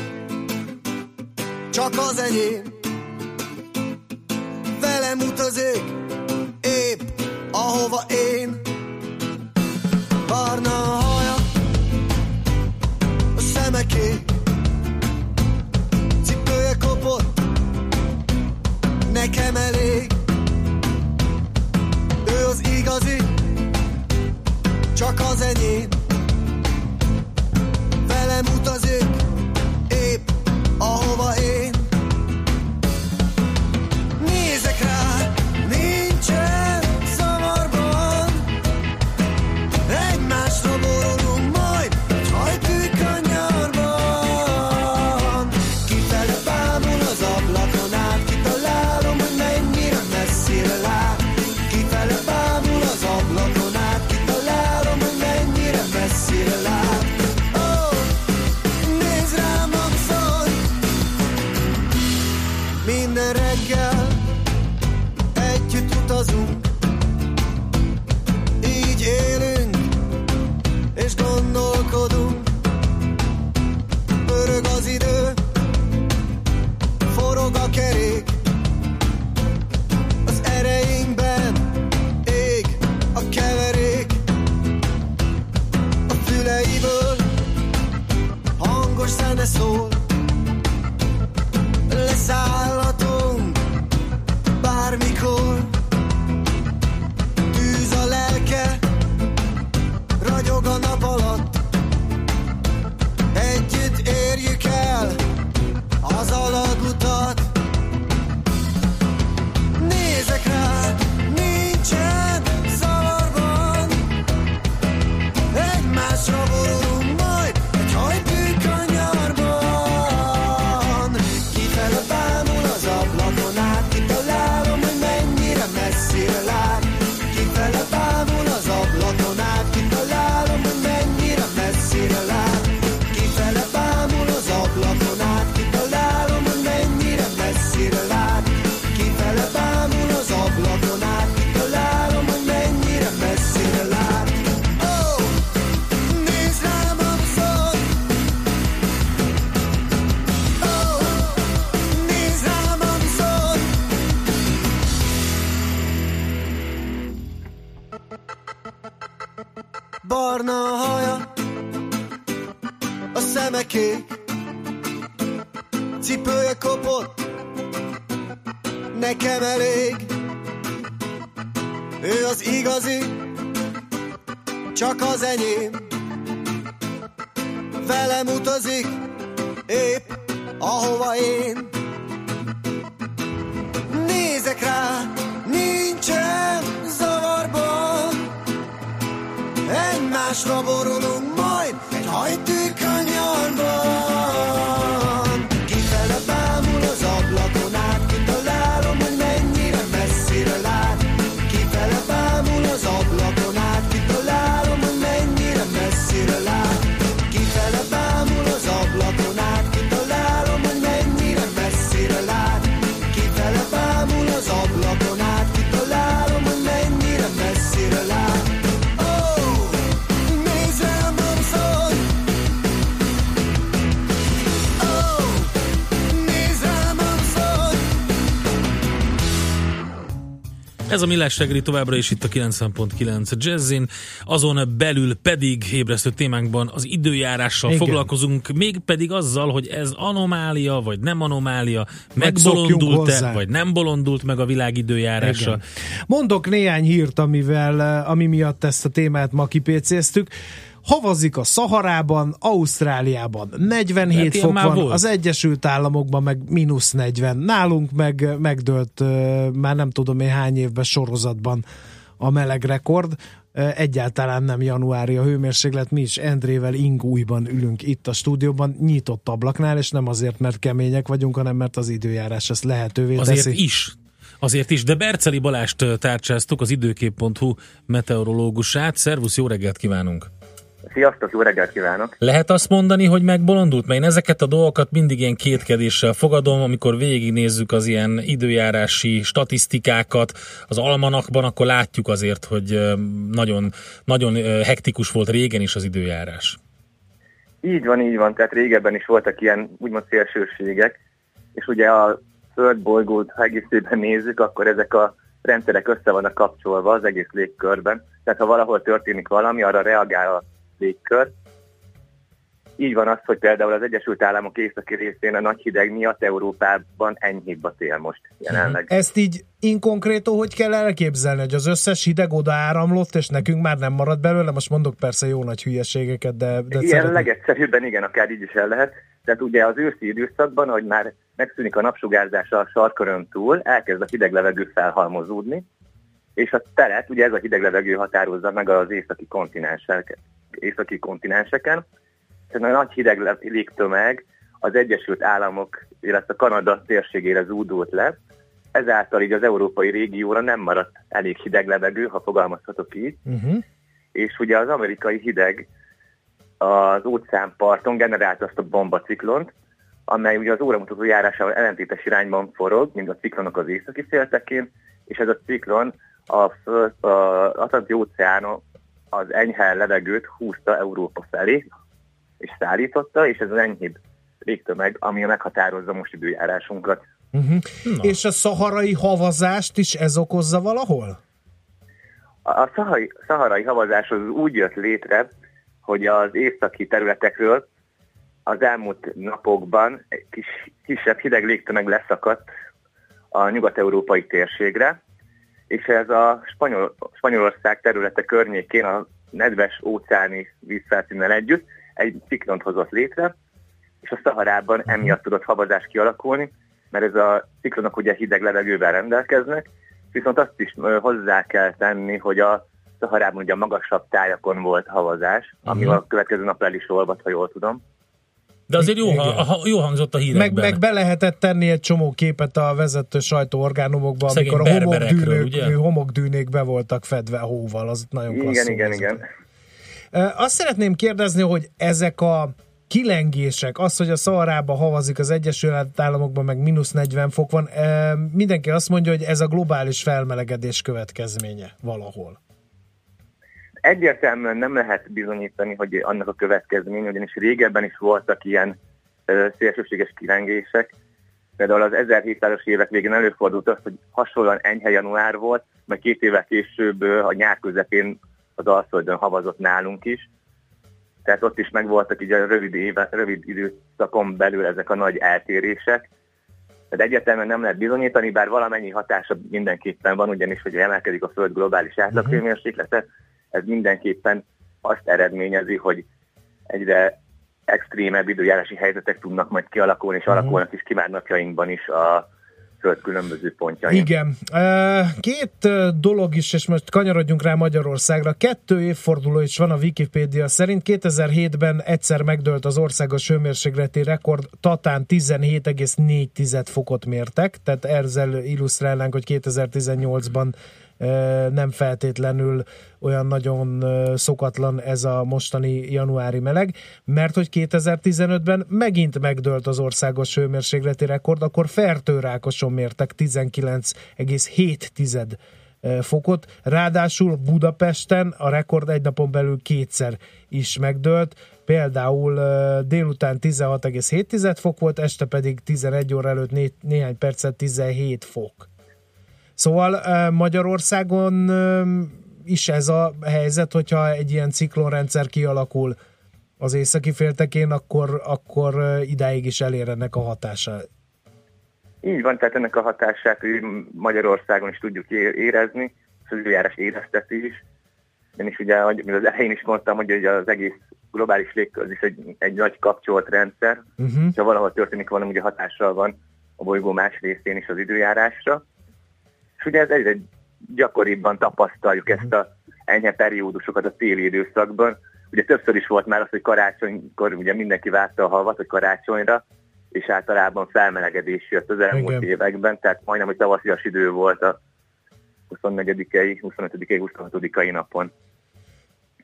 csak az enyém velem utazik, épp ahova én. Barna haja, a szemeké, cipője kopott, nekem elég. Ő az igazi, csak az enyém. Velem utazik, épp ahova én. Ez a Millás reggeli továbbra is itt a 90.9 Jazzin, azon belül pedig ébresztő témánkban az időjárással Igen. Foglalkozunk, még pedig azzal, hogy ez anomália, vagy nem anomália, megbolondult-e, vagy nem bolondult meg a világ időjárása. Igen. Mondok néhány hírt, amivel, ami miatt ezt a témát ma kipécéztük. Havazik a Szaharában, Ausztráliában 47 Hát ilyen fok van, volt. az Egyesült Államokban meg mínusz 40. Nálunk meg megdőlt már nem tudom én hány évben sorozatban a meleg rekord. Egyáltalán nem januári a hőmérséklet, mi is Endrével ingújban ülünk itt a stúdióban, nyitott ablaknál, és nem azért, mert kemények vagyunk, hanem mert az időjárás ezt lehetővé Azért teszi. is. Azért is, de Berceli Balást tárcsáztuk, az időkép.hu meteorológusát. Szervusz, jó reggelt kívánunk! Sziasztok, jó reggelt kívánok! Lehet azt mondani, hogy megbolondult? Mert én ezeket a dolgokat mindig ilyen kétkedéssel fogadom, amikor végignézzük az ilyen időjárási statisztikákat az almanakban, akkor látjuk azért, hogy nagyon, nagyon hektikus volt régen is az időjárás. Így van, így van, tehát régebben is voltak ilyen úgymond szélsőségek, és ugye a földbolygót, ha egészében nézzük, akkor ezek a rendszerek össze vannak kapcsolva az egész légkörben. Tehát ha valahol történik valami, arra reagál a légkör. Így van az, hogy például az Egyesült Államok északi részén a nagy hideg miatt Európában enyhébb a tél most jelenleg. Ezt így inkonkrétó, hogy kell elképzelni, hogy az összes hideg oda áramlott, és nekünk már nem marad belőle? Most mondok persze jó nagy hülyeségeket, de, de Ilyen szeretném- legegyszerűbben igen, akár így is el lehet. Tehát ugye az őszi időszakban, hogy már megszűnik a napsugárzás a sarkörön túl, elkezd a hideg levegő felhalmozódni, és a teret, ugye ez a hideg levegő határozza meg az északi kontinensek, északi kontinenseken. Tehát a nagy hideg légtömeg az Egyesült Államok, illetve Kanada térségére zúdult le, ezáltal így az európai régióra nem maradt elég hideg levegő, ha fogalmazhatok így, Uh-huh. és ugye az amerikai hideg az óceánparton generálta azt a bombaciklont, amely ugye az óramutató járásával ellentétes irányban forog, mint a ciklonok az északi féltekén, és ez a ciklon a, föld, a Atlanti óceánon az enyhe levegőt húzta Európa felé, és szállította, és ez az enyhébb légtömeg, ami meghatározza most időjárásunkat. Uh-huh. És a szaharai havazást is ez okozza valahol? A a szaharai, szaharai havazás az úgy jött létre, hogy az északi területekről az elmúlt napokban egy kis, kisebb hideg légtömeg leszakadt a nyugat-európai térségre, és ez a Spanyol, Spanyolország területe környékén a nedves óceáni vízfelszínnel együtt egy ciklont hozott létre, és a Szaharában Mhm. emiatt tudott havazás kialakulni, mert ez a ciklonok ugye hideg levegővel rendelkeznek, viszont azt is hozzá kell tenni, hogy a Szaharában ugye a magasabb tájakon volt havazás, ami Mhm. a következő nap el is olvad, ha jól tudom. De azért jó, Igen. ha, ha, jó hangzott a hírekben. Meg, meg be lehetett tenni egy csomó képet a vezető sajtóorgánumokba, Szegény amikor a homokdűnők, ugye? homokdűnék be voltak fedve hóval, az nagyon Igen, klasszul igen, igen. Ö, Azt szeretném kérdezni, hogy ezek a kilengések, az, hogy a Szaharába havazik az Egyesült Államokban, meg mínusz 40 fok van, mindenki azt mondja, hogy ez a globális felmelegedés következménye valahol. Egyértelműen nem lehet bizonyítani, hogy annak a következmény, ugyanis régebben is voltak ilyen szélsőséges kilengések. Például az 1700-as évek végén előfordult az, hogy hasonlóan enyhe január volt, majd két évvel később a nyár közepén az Alföldön havazott nálunk is. Tehát ott is megvoltak így a rövid, éve, rövid időszakon belül ezek a nagy eltérések. Tehát egyértelműen nem lehet bizonyítani, bár valamennyi hatása mindenképpen van, ugyanis, hogy emelkedik a Föld globális átlaghőmérséklete, ez mindenképpen azt eredményezi, hogy egyre extrémebb időjárási helyzetek tudnak majd kialakulni, és alakulnak is ki már napjainkban is a Föld különböző pontjain. Igen. Két dolog is, és most kanyarodjunk rá Magyarországra. Kettő évforduló is van a Wikipédia szerint. 2007-ben egyszer megdőlt az országos hőmérsékleti rekord, Tatán 17,4 fokot mértek, tehát ezzel illusztrálnánk, hogy 2018-ban ö, nem feltétlenül olyan nagyon szokatlan ez a mostani januári meleg, mert hogy 2015-ben megint megdőlt az országos hőmérsékleti rekord, akkor Fertőrákoson mértek 19,7 ö, fokot, ráadásul Budapesten a rekord egy napon belül kétszer is megdőlt, például délután 16,7 fok volt, este pedig 11 óra előtt né- néhány percet 17 fok. Szóval Magyarországon is ez a helyzet, hogyha egy ilyen ciklonrendszer kialakul az északi féltekén, akkor, akkor ö, idáig is elér ennek a hatása. Így van, tehát ennek a hatását Magyarországon is tudjuk érezni, és az időjárás érezteti is. Én is ugye, ahogy az elején is mondtam, hogy az egész globális légkör is egy, egy nagy kapcsolt rendszer, Uh-huh. ha valahol történik valami, ugye hatással van a bolygó más részén is az időjárásra. És ugye ez egyre gyakoribban tapasztaljuk ezt a enyhe periódusokat a téli időszakban. Ugye többször is volt már az, hogy karácsonykor ugye mindenki várta a havat, hogy karácsonyra, és általában felmelegedés jött az elmúlt Igen. években, tehát majdnem, hogy tavaszias idő volt a 24-i, 25-i, 26-i napon.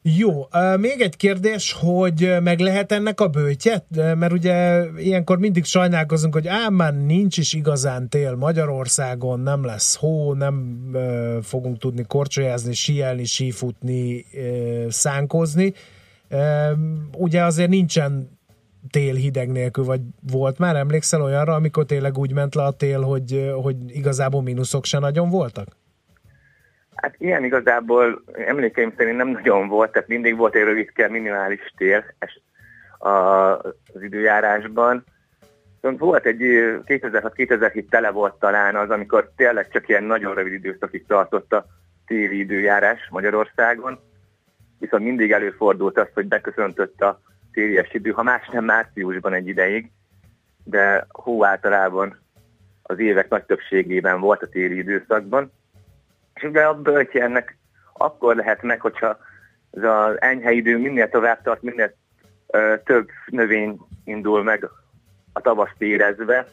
Jó, még egy kérdés, hogy meg lehet ennek a bőtje? Ö, Mert ugye ilyenkor mindig sajnálkozunk, hogy ám már nincs is igazán tél Magyarországon, nem lesz hó, nem fogunk tudni korcsolyázni, síelni, sífutni, szánkozni. Ugye azért nincsen tél hideg nélkül, vagy volt már, emlékszel olyanra, amikor tényleg úgy ment le a tél, hogy, hogy igazából mínuszok se nagyon voltak? Hát ilyen igazából emlékeim szerint nem nagyon volt, tehát mindig volt egy rövidke minimális a- az időjárásban. Volt egy ö, 2006-2007 tele volt talán az, amikor tényleg csak ilyen nagyon rövid időszakig tartott a téli időjárás Magyarországon. Viszont mindig előfordult az, hogy beköszöntött a télies idő, ha más nem márciusban egy ideig, de hó általában az évek nagy többségében volt a téli időszakban. És ugye a bölcsi ennek akkor lehet meg, hogyha ez az enyhe idő minél tovább tart, minél ö, több növény indul meg a tavaszt érezve,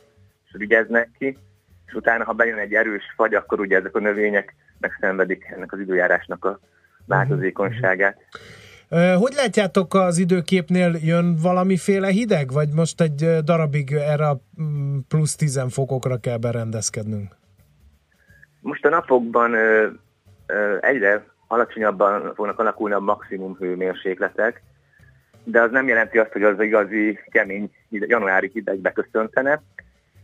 és vigyeznek ki, és utána, ha bejön egy erős fagy, akkor ugye ezek a növények megszenvedik ennek az időjárásnak a változékonyságát. Hogy látjátok az időképnél, jön valamiféle hideg, vagy most egy darabig erre a mm, plusz 10 fokokra kell berendezkednünk? Most a napokban ö, ö, egyre alacsonyabban fognak alakulni a maximum hőmérsékletek, de az nem jelenti azt, hogy az igazi kemény januári hideg beköszöntene.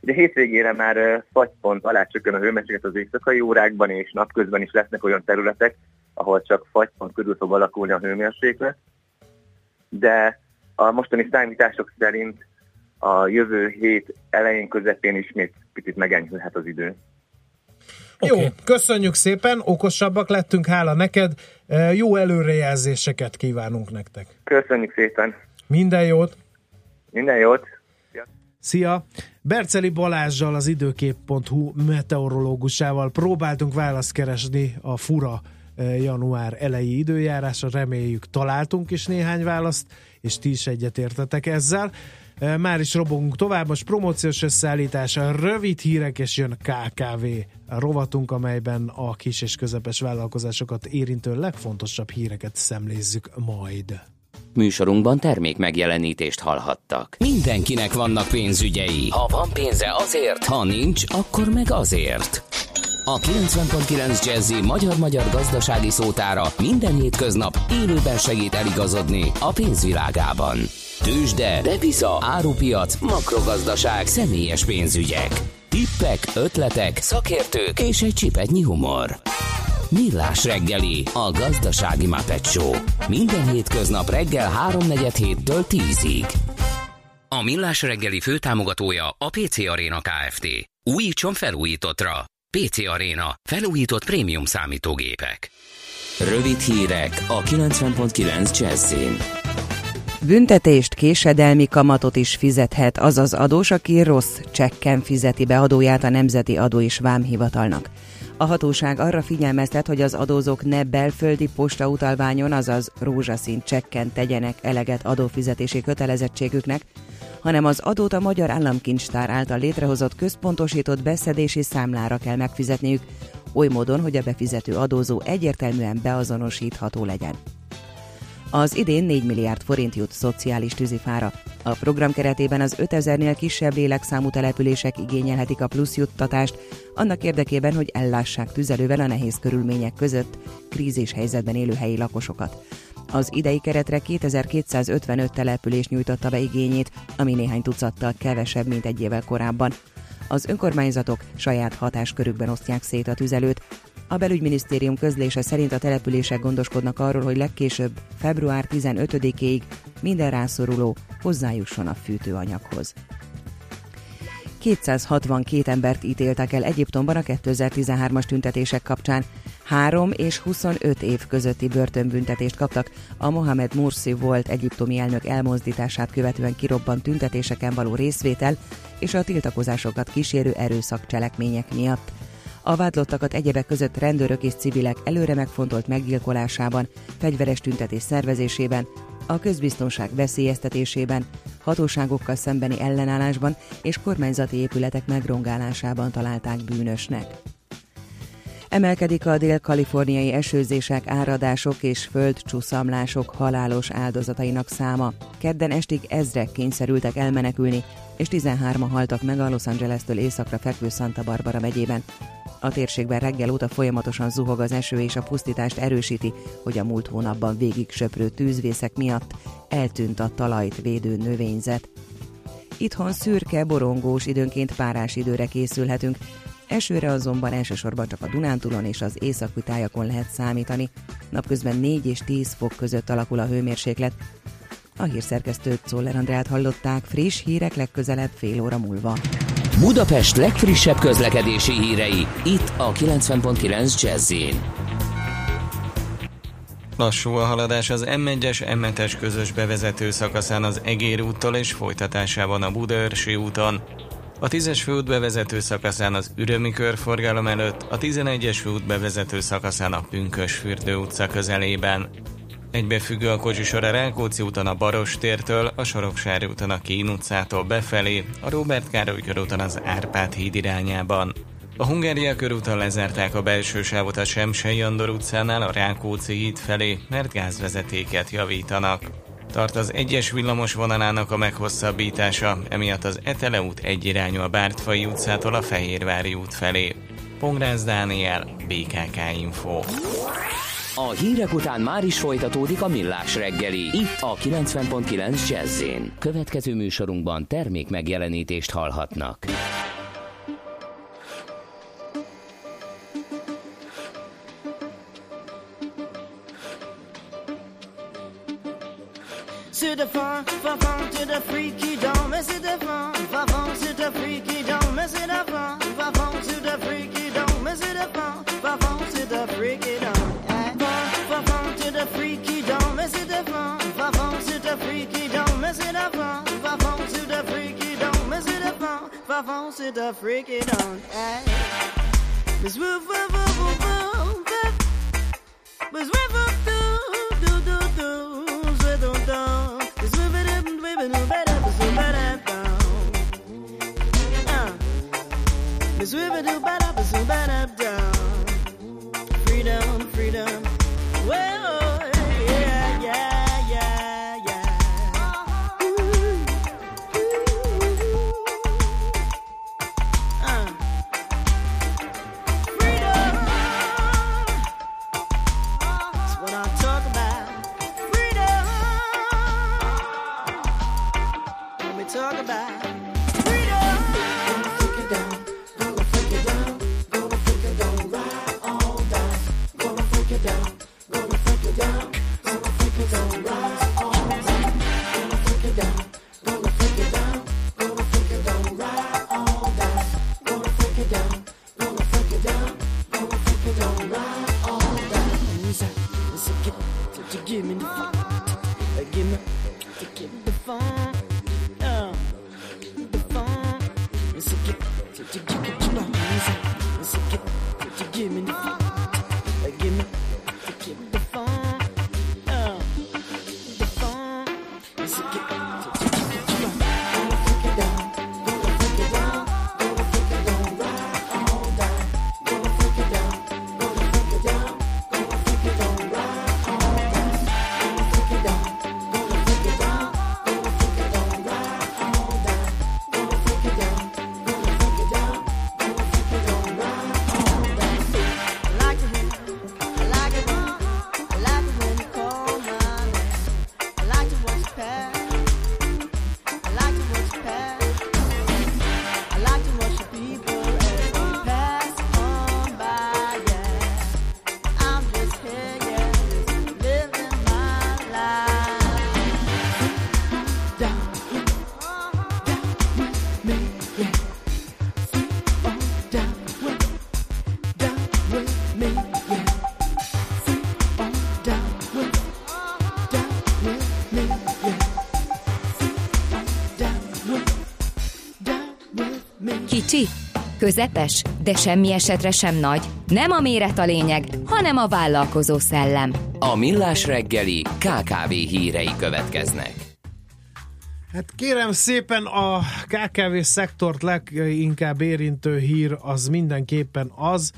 Ugye hétvégére már fagypont alá csökken a hőmérséklet az éjszakai órákban, és napközben is lesznek olyan területek, ahol csak fagypont körül fog alakulni a hőmérséklet. De a mostani számítások szerint a jövő hét elején közepén ismét picit megenyhülhet az idő. Okay. Jó, köszönjük szépen, okosabbak lettünk, hála neked. Jó előrejelzéseket kívánunk nektek. Köszönjük szépen. Minden jót! Minden jót! Szia! Berceli Balázsjal, az időkép.hu meteorológusával próbáltunk választ keresni a fura január elejé időjárásra. Reméljük találtunk is néhány választ, és ti is egyetértetek ezzel. Már is robogunk tovább, most promóciós összeállítás, rövid hírek, és jön KKV a rovatunk, amelyben a kis és közepes vállalkozásokat érintő legfontosabb híreket szemlézzük majd. Műsorunkban termék megjelenítést hallhattak. Mindenkinek vannak pénzügyei. Ha van pénze azért, ha nincs, akkor meg azért. A 90.9 Jazzy magyar-magyar gazdasági szótára minden hétköznap élőben segít eligazodni a pénzvilágában. Tősde, depisza, árupiac, makrogazdaság, személyes pénzügyek. Tippek, ötletek, szakértők és egy csipetnyi humor. Millás reggeli, a gazdasági Muppet Show. Minden hétköznap reggel 3.47 héttől 10-ig. A Millás reggeli főtámogatója a PC Arena Kft. Újítson felújítottra. PC Arena. Felújított prémium számítógépek. Rövid hírek a 90.9 Jazzin. Büntetést, késedelmi kamatot is fizethet az az adós, aki rossz csekken fizeti be adóját a Nemzeti Adó és Vámhivatalnak. A hatóság arra figyelmeztet, hogy az adózók ne belföldi postautalványon, azaz rózsaszín csekken tegyenek eleget adófizetési kötelezettségüknek, hanem az adót a Magyar Államkincstár által létrehozott központosított beszedési számlára kell megfizetniük, oly módon, hogy a befizető adózó egyértelműen beazonosítható legyen. Az idén 4 milliárd forint jut szociális tűzifára. A program keretében az 5000-nél kisebb lélekszámú települések igényelhetik a plusz juttatást, annak érdekében, hogy ellássák tüzelővel a nehéz körülmények között krízis helyzetben élő helyi lakosokat. Az idei keretre 2255 település nyújtotta be igényét, ami néhány tucattal kevesebb, mint egy évvel korábban. Az önkormányzatok saját hatáskörükben osztják szét a tüzelőt, a belügyminisztérium közlése szerint a települések gondoskodnak arról, hogy legkésőbb február 15-ig minden rászoruló hozzájusson a fűtőanyaghoz. 262 embert ítéltek el Egyiptomban a 2013-as tüntetések kapcsán. 3 és 25 év közötti börtönbüntetést kaptak a Mohamed Mursi volt egyiptomi elnök elmozdítását követően kirobbant tüntetéseken való részvétel és a tiltakozásokat kísérő erőszakcselekmények miatt. A vádlottakat egyebek között rendőrök és civilek előre megfontolt meggyilkolásában, fegyveres tüntetés szervezésében, a közbiztonság veszélyeztetésében, hatóságokkal szembeni ellenállásban és kormányzati épületek megrongálásában találták bűnösnek. Emelkedik a dél-kaliforniai esőzések, áradások és földcsúszamlások halálos áldozatainak száma. Kedden estig ezrek kényszerültek elmenekülni, és 13 haltak meg a Los Angeles-től északra fekvő Santa Barbara megyében. A térségben reggel óta folyamatosan zuhog az eső és a pusztítást erősíti, hogy a múlt hónapban végig söprő tűzvészek miatt eltűnt a talajt védő növényzet. Itthon szürke, borongós, időnként párás időre készülhetünk, Esőre azonban elsősorban csak a Dunántúlon és az északi tájakon lehet számítani. Napközben 4 és 10 fok között alakul a hőmérséklet. A hírszerkesztőt Czoller Andrát hallották, friss hírek legközelebb fél óra múlva. Budapest legfrissebb közlekedési hírei, itt a 90.9 jazz Lassú a haladás az M1-es, M7-es közös bevezető szakaszán az Egér úttól és folytatásában a Budaörsi úton. A 10-es főút bevezető szakaszán az Ürömi körforgalom előtt, a 11-es főút bevezető szakaszán a Pünkös fürdő utca közelében. Egybefüggő a kocsisor a Rákóczi úton a Baros tértől, a Soroksári úton a Kín utcától befelé, a Róbert Károly körúton az Árpád híd irányában. A Hungária körúton lezárták a belső sávot a Semsei Andor utcánál a Rákóczi híd felé, mert gázvezetéket javítanak. Tart az egyes villamos vonalának a meghosszabbítása, emiatt az Etele út egyirányú a Bártfai utcától a Fehérvári út felé. Pongrász Dániel, BKK Info. A hírek után már is folytatódik a millás reggeli, itt a 90.9 jazz Következő műsorunkban termék megjelenítést hallhatnak. C'est de fin, fa fin, c'est de freaky down, mais c'est de fin, fa fin, c'est de freaky down, mais c'est de fin, fa fin, c'est de freaky down, mais c'est de fin, favon, c'est de freaking on. Hey. Miss woof, woof, woof, woof, woof. Miss woof, woof, do, do, do, do. Zwe, do, do. Miss woof, it up, woof, it up, it up, woof, it up, down. Miss it up, it up, it Music. Kicsi, közepes, de semmi esetre sem nagy. Nem a méret a lényeg, hanem a vállalkozó szellem. A Millás reggeli KKV hírei következnek. Hát kérem szépen a KKV szektort leginkább érintő hír az mindenképpen az,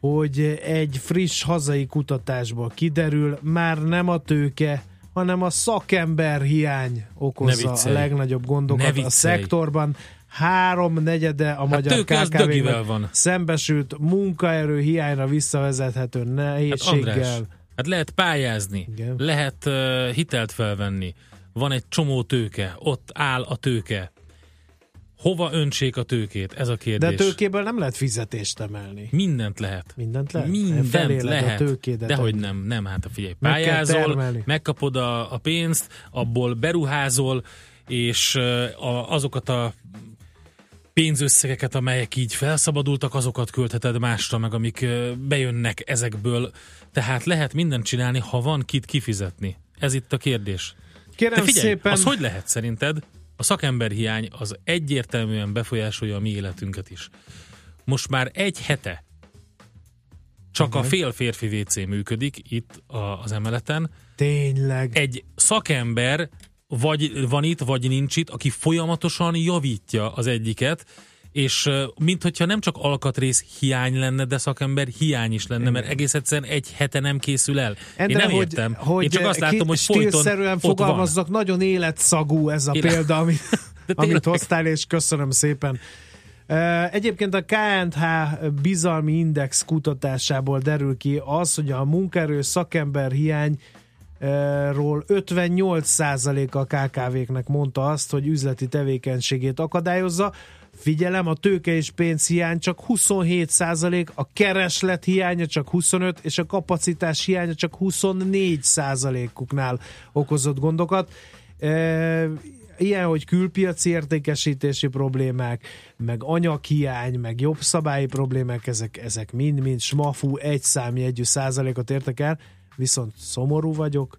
hogy egy friss hazai kutatásból kiderül, már nem a tőke, hanem a szakember hiány okozza a legnagyobb gondokat a szektorban. Három negyede a magyar tőke az KKV van. szembesült munkaerő hiányra visszavezethető Hát nehézséggel. András, hát lehet pályázni, Igen. lehet uh, hitelt felvenni, van egy csomó tőke, ott áll a tőke. Hova öntsék a tőkét? Ez a De kérdés. tőkéből nem lehet fizetést emelni. Mindent lehet. Mindent lehet? Mindent Feléled lehet. A tőkédet. Dehogy nem, nem, hát figyelj, Meg pályázol, termelni. megkapod a, a pénzt, abból beruházol, és a, azokat a pénzösszegeket, amelyek így felszabadultak, azokat költheted másra, meg amik bejönnek ezekből. Tehát lehet mindent csinálni, ha van kit kifizetni. Ez itt a kérdés. Kérem De figyelj, szépen, az hogy lehet szerinted? A szakemberhiány az egyértelműen befolyásolja a mi életünket is. Most már egy hete csak a fél férfi WC működik itt a, az emeleten. tényleg. Egy szakember vagy van itt, vagy nincs itt, aki folyamatosan javítja az egyiket, és minthogyha nem csak alkatrész hiány lenne, de szakember hiány is lenne, mert egész egyszerűen egy hete nem készül el. Endre, Én nem hogy, értem. Hogy Én csak azt látom, hogy folyton fogalmazzak, nagyon életszagú ez a Én- példa, amit, De amit hoztál, és köszönöm szépen. Egyébként a KNH bizalmi index kutatásából derül ki az, hogy a munkaerő szakember hiány ról 58% a KKV-knek mondta azt, hogy üzleti tevékenységét akadályozza. Figyelem, a tőke és pénzhiány csak 27%, a kereslet hiánya csak 25, és a kapacitás hiánya csak 24%-uknál okozott gondokat. E, ilyen, hogy külpiaci értékesítési problémák, meg anyaghiány, meg jobb szabályi problémák, ezek, ezek mind-mind smafú egy számjegyű százalékot értek el, viszont szomorú vagyok,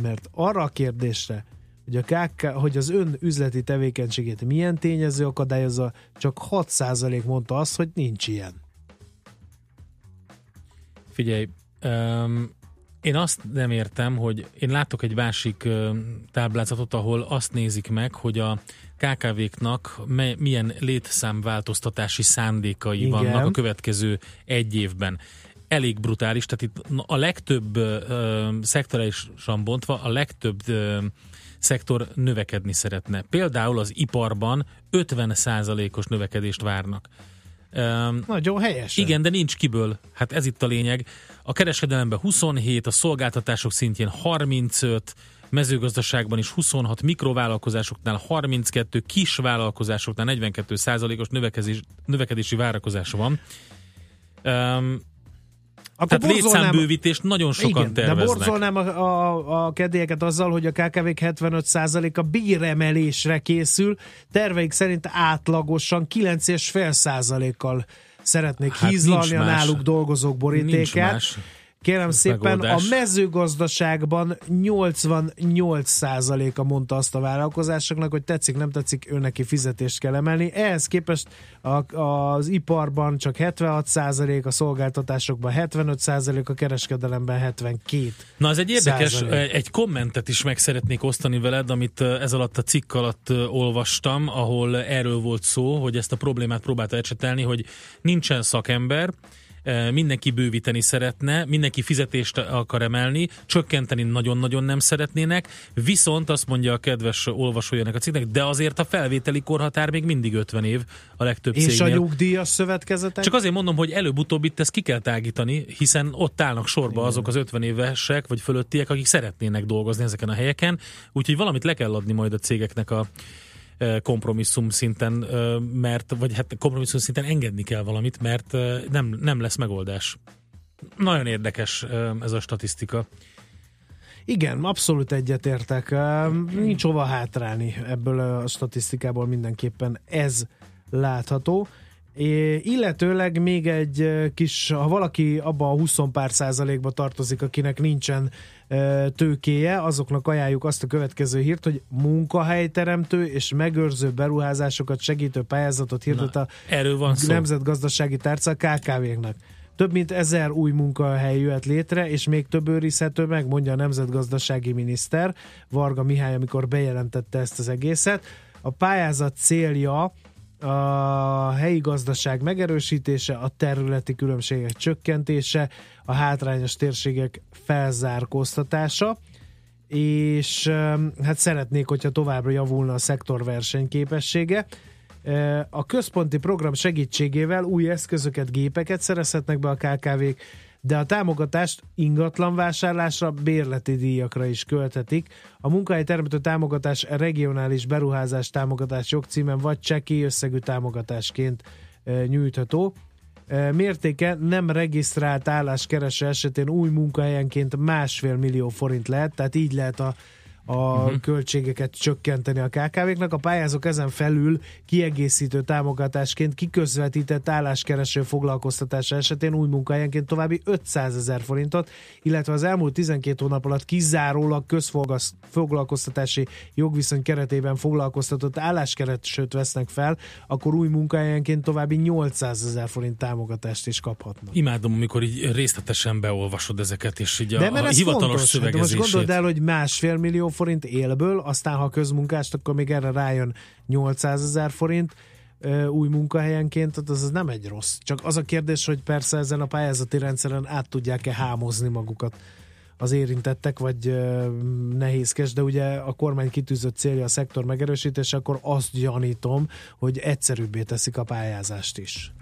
mert arra a kérdésre, hogy, a KK, hogy az ön üzleti tevékenységét milyen tényező akadályozza, csak 6% mondta azt, hogy nincs ilyen. Figyelj, um, én azt nem értem, hogy én látok egy másik táblázatot, ahol azt nézik meg, hogy a KKV-knak milyen létszámváltoztatási szándékai Igen. vannak a következő egy évben. Elég brutális, tehát itt a legtöbb ö, szektorálisan bontva, a legtöbb ö, szektor növekedni szeretne. Például az iparban 50%-os növekedést várnak. Um, Nagyon helyes. Igen, de nincs kiből. Hát ez itt a lényeg. A kereskedelemben 27, a szolgáltatások szintjén 35, mezőgazdaságban is 26, mikrovállalkozásoknál 32, kis vállalkozásoknál 42 százalékos növekedés, növekedési várakozása van. Um, akkor Tehát létszámbővítést nagyon sokan igen, terveznek. De borzolnám a, a, a kedélyeket azzal, hogy a KKV-k 75%-a béremelésre készül, terveik szerint átlagosan 9,5%-kal szeretnék hát hízlalni a náluk dolgozók borítékát. Kérem Ez szépen, megoldás. a mezőgazdaságban 88%-a mondta azt a vállalkozásoknak, hogy tetszik, nem tetszik, ő neki fizetést kell emelni. Ehhez képest a, az iparban csak 76%, a szolgáltatásokban 75%, a kereskedelemben 72 Na ez egy érdekes, százalék. egy kommentet is meg szeretnék osztani veled, amit ez alatt a cikk alatt olvastam, ahol erről volt szó, hogy ezt a problémát próbálta ecsetelni, hogy nincsen szakember, mindenki bővíteni szeretne, mindenki fizetést akar emelni, csökkenteni nagyon-nagyon nem szeretnének, viszont azt mondja a kedves olvasójának a cikknek, de azért a felvételi korhatár még mindig 50 év a legtöbb És cégnél. a nyugdíjas szövetkezetek? Csak azért mondom, hogy előbb-utóbb itt ezt ki kell tágítani, hiszen ott állnak sorba Igen. azok az 50 évesek vagy fölöttiek, akik szeretnének dolgozni ezeken a helyeken, úgyhogy valamit le kell adni majd a cégeknek a kompromisszum szinten, mert, vagy hát kompromisszum szinten engedni kell valamit, mert nem, nem lesz megoldás. Nagyon érdekes ez a statisztika. Igen, abszolút egyetértek. Nincs hova hátrálni ebből a statisztikából mindenképpen ez látható. É, illetőleg még egy kis, ha valaki abba a 20 pár százalékba tartozik, akinek nincsen tőkéje, azoknak ajánljuk azt a következő hírt, hogy munkahelyteremtő és megőrző beruházásokat segítő pályázatot hirdet a erről van szó. Nemzetgazdasági Tárca KKV-knek. Több mint ezer új munkahely jöhet létre, és még több őrizhető meg, mondja a nemzetgazdasági miniszter Varga Mihály, amikor bejelentette ezt az egészet. A pályázat célja a helyi gazdaság megerősítése, a területi különbségek csökkentése, a hátrányos térségek felzárkóztatása, és hát szeretnék, hogyha továbbra javulna a szektor versenyképessége. A központi program segítségével új eszközöket, gépeket szerezhetnek be a KKV-k, de a támogatást ingatlan vásárlásra, bérleti díjakra is költhetik. A munkahely teremtő támogatás regionális beruházás támogatás jogcímen vagy cseki összegű támogatásként nyújtható. Mértéke nem regisztrált álláskereső esetén új munkahelyenként másfél millió forint lehet, tehát így lehet a a uh-huh. költségeket csökkenteni a KKV-knak. A pályázók ezen felül kiegészítő támogatásként kiközvetített álláskereső foglalkoztatása esetén új munkahelyenként további 500 ezer forintot, illetve az elmúlt 12 hónap alatt kizárólag közfoglalkoztatási jogviszony keretében foglalkoztatott álláskeresőt vesznek fel, akkor új munkahelyenként további 800 ezer forint támogatást is kaphatnak. Imádom, amikor így részletesen beolvasod ezeket, és így a, De a hivatalos fontos. szövegezését. De most gondold el, hogy másfél millió forint élből, aztán ha közmunkást, akkor még erre rájön 800 ezer forint új munkahelyenként, tehát az, az nem egy rossz. Csak az a kérdés, hogy persze ezen a pályázati rendszeren át tudják-e hámozni magukat az érintettek, vagy nehézkes, de ugye a kormány kitűzött célja a szektor megerősítése, akkor azt gyanítom, hogy egyszerűbbé teszik a pályázást is.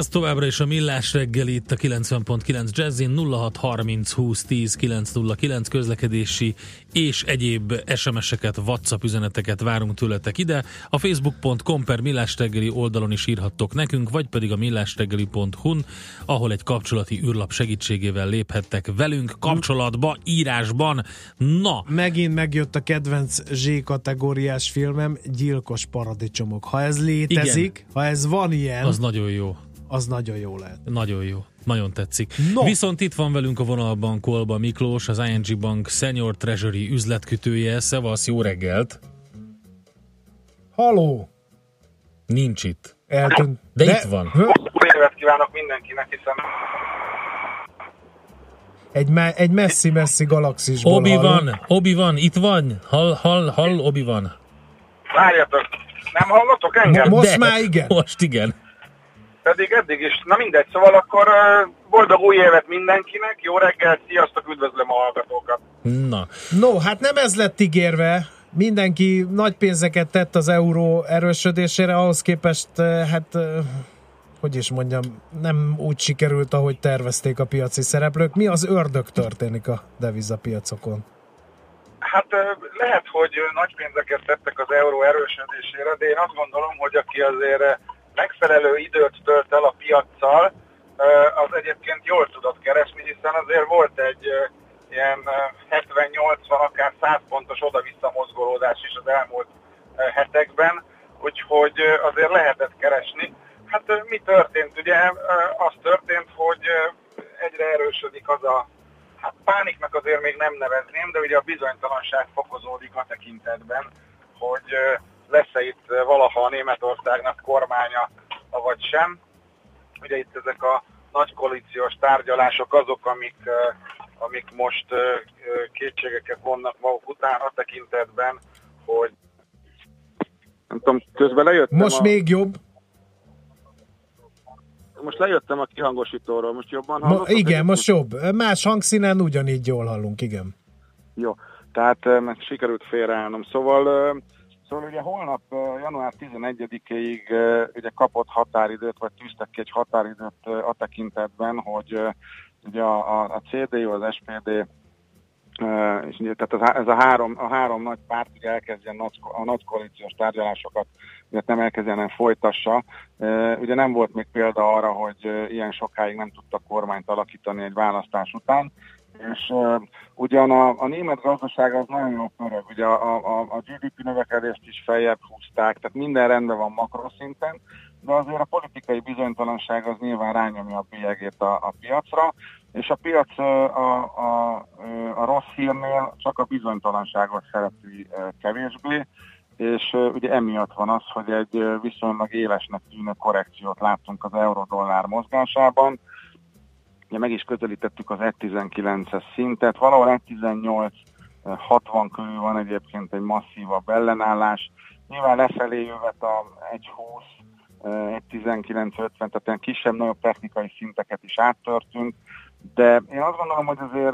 Ez továbbra is a Millás reggeli itt a 90.9 Jazzin 0630 20 10 909 közlekedési és egyéb SMS-eket, WhatsApp üzeneteket várunk tőletek ide. A facebook.com per Millás reggeli oldalon is írhattok nekünk, vagy pedig a millásreggeli.hu-n, ahol egy kapcsolati űrlap segítségével léphettek velünk kapcsolatba, írásban. Na! Megint megjött a kedvenc Z kategóriás filmem, Gyilkos paradicsomok. Ha ez létezik, Igen. ha ez van ilyen, Az nagyon jó. Az nagyon jó lehet. Nagyon jó. Nagyon tetszik. No. Viszont itt van velünk a vonalban Kolba Miklós, az ING Bank Senior Treasury üzletkütője. Szevasz, jó reggelt! Haló! Nincs itt. Eltűnt. De, De itt van. Évet kívánok mindenkinek, hiszen Egy, me- egy messzi-messzi galaxisból Obi van, Obi van, itt van. Hall, hall, hall, Obi van. várjatok, nem hallotok engem? Mo- most már igen. Most igen. Pedig eddig is. Na mindegy, szóval akkor boldog új évet mindenkinek, jó reggel, sziasztok, üdvözlöm a hallgatókat. Na. No, hát nem ez lett ígérve. Mindenki nagy pénzeket tett az euró erősödésére, ahhoz képest, hát, hogy is mondjam, nem úgy sikerült, ahogy tervezték a piaci szereplők. Mi az ördög történik a devizapiacokon? Hát lehet, hogy nagy pénzeket tettek az euró erősödésére, de én azt gondolom, hogy aki azért megfelelő időt tölt el a piaccal, az egyébként jól tudott keresni, hiszen azért volt egy ilyen ö, 70-80, akár 100 pontos oda-vissza mozgolódás is az elmúlt hetekben, úgyhogy azért lehetett keresni. Hát mi történt? Ugye az történt, hogy egyre erősödik az a Hát pániknak azért még nem nevezném, de ugye a bizonytalanság fokozódik a tekintetben, hogy lesz-e itt ö, valaha a Németországnak kormánya, vagy sem. Ugye itt ezek a nagy koalíciós tárgyalások azok, amik, ö, amik most ö, kétségeket vonnak maguk után a tekintetben, hogy nem tudom, közben lejöttem Most a... még jobb. most lejöttem a kihangosítóról, most jobban Ma, hallottak? igen, most jobb. Más hangszínen ugyanígy jól hallunk, igen. Jó, tehát eh, meg sikerült félreállnom. Szóval, eh, szóval ugye holnap január 11-ig eh, ugye kapott határidőt, vagy tűztek ki egy határidőt a tekintetben, hogy ugye a, a, a CDU, az SPD, és ugye, tehát ez a három, a három nagy párt ugye elkezdjen nagy, a nagy koalíciós tárgyalásokat, ugye nem elkezdjen, hanem folytassa. Ugye nem volt még példa arra, hogy ilyen sokáig nem tudta kormányt alakítani egy választás után, és uh, ugyan a, a német gazdaság az nagyon jó pörög, ugye a, a, a GDP növekedést is feljebb húzták, tehát minden rendben van makroszinten, de azért a politikai bizonytalanság az nyilván rányomja a bélyegét a, a piacra, és a piac a, a, a rossz hírnél csak a bizonytalanságot szereti kevésbé, és ugye emiatt van az, hogy egy viszonylag élesnek tűnő korrekciót láttunk az euró-dollár mozgásában, ugye meg is közelítettük az 1.19-es szintet, valahol 1.18-60 körül van egyébként egy masszívabb ellenállás, nyilván lefelé jövet a 1.20, 1.19-50, tehát ilyen kisebb-nagyobb technikai szinteket is áttörtünk, de én azt gondolom, hogy azért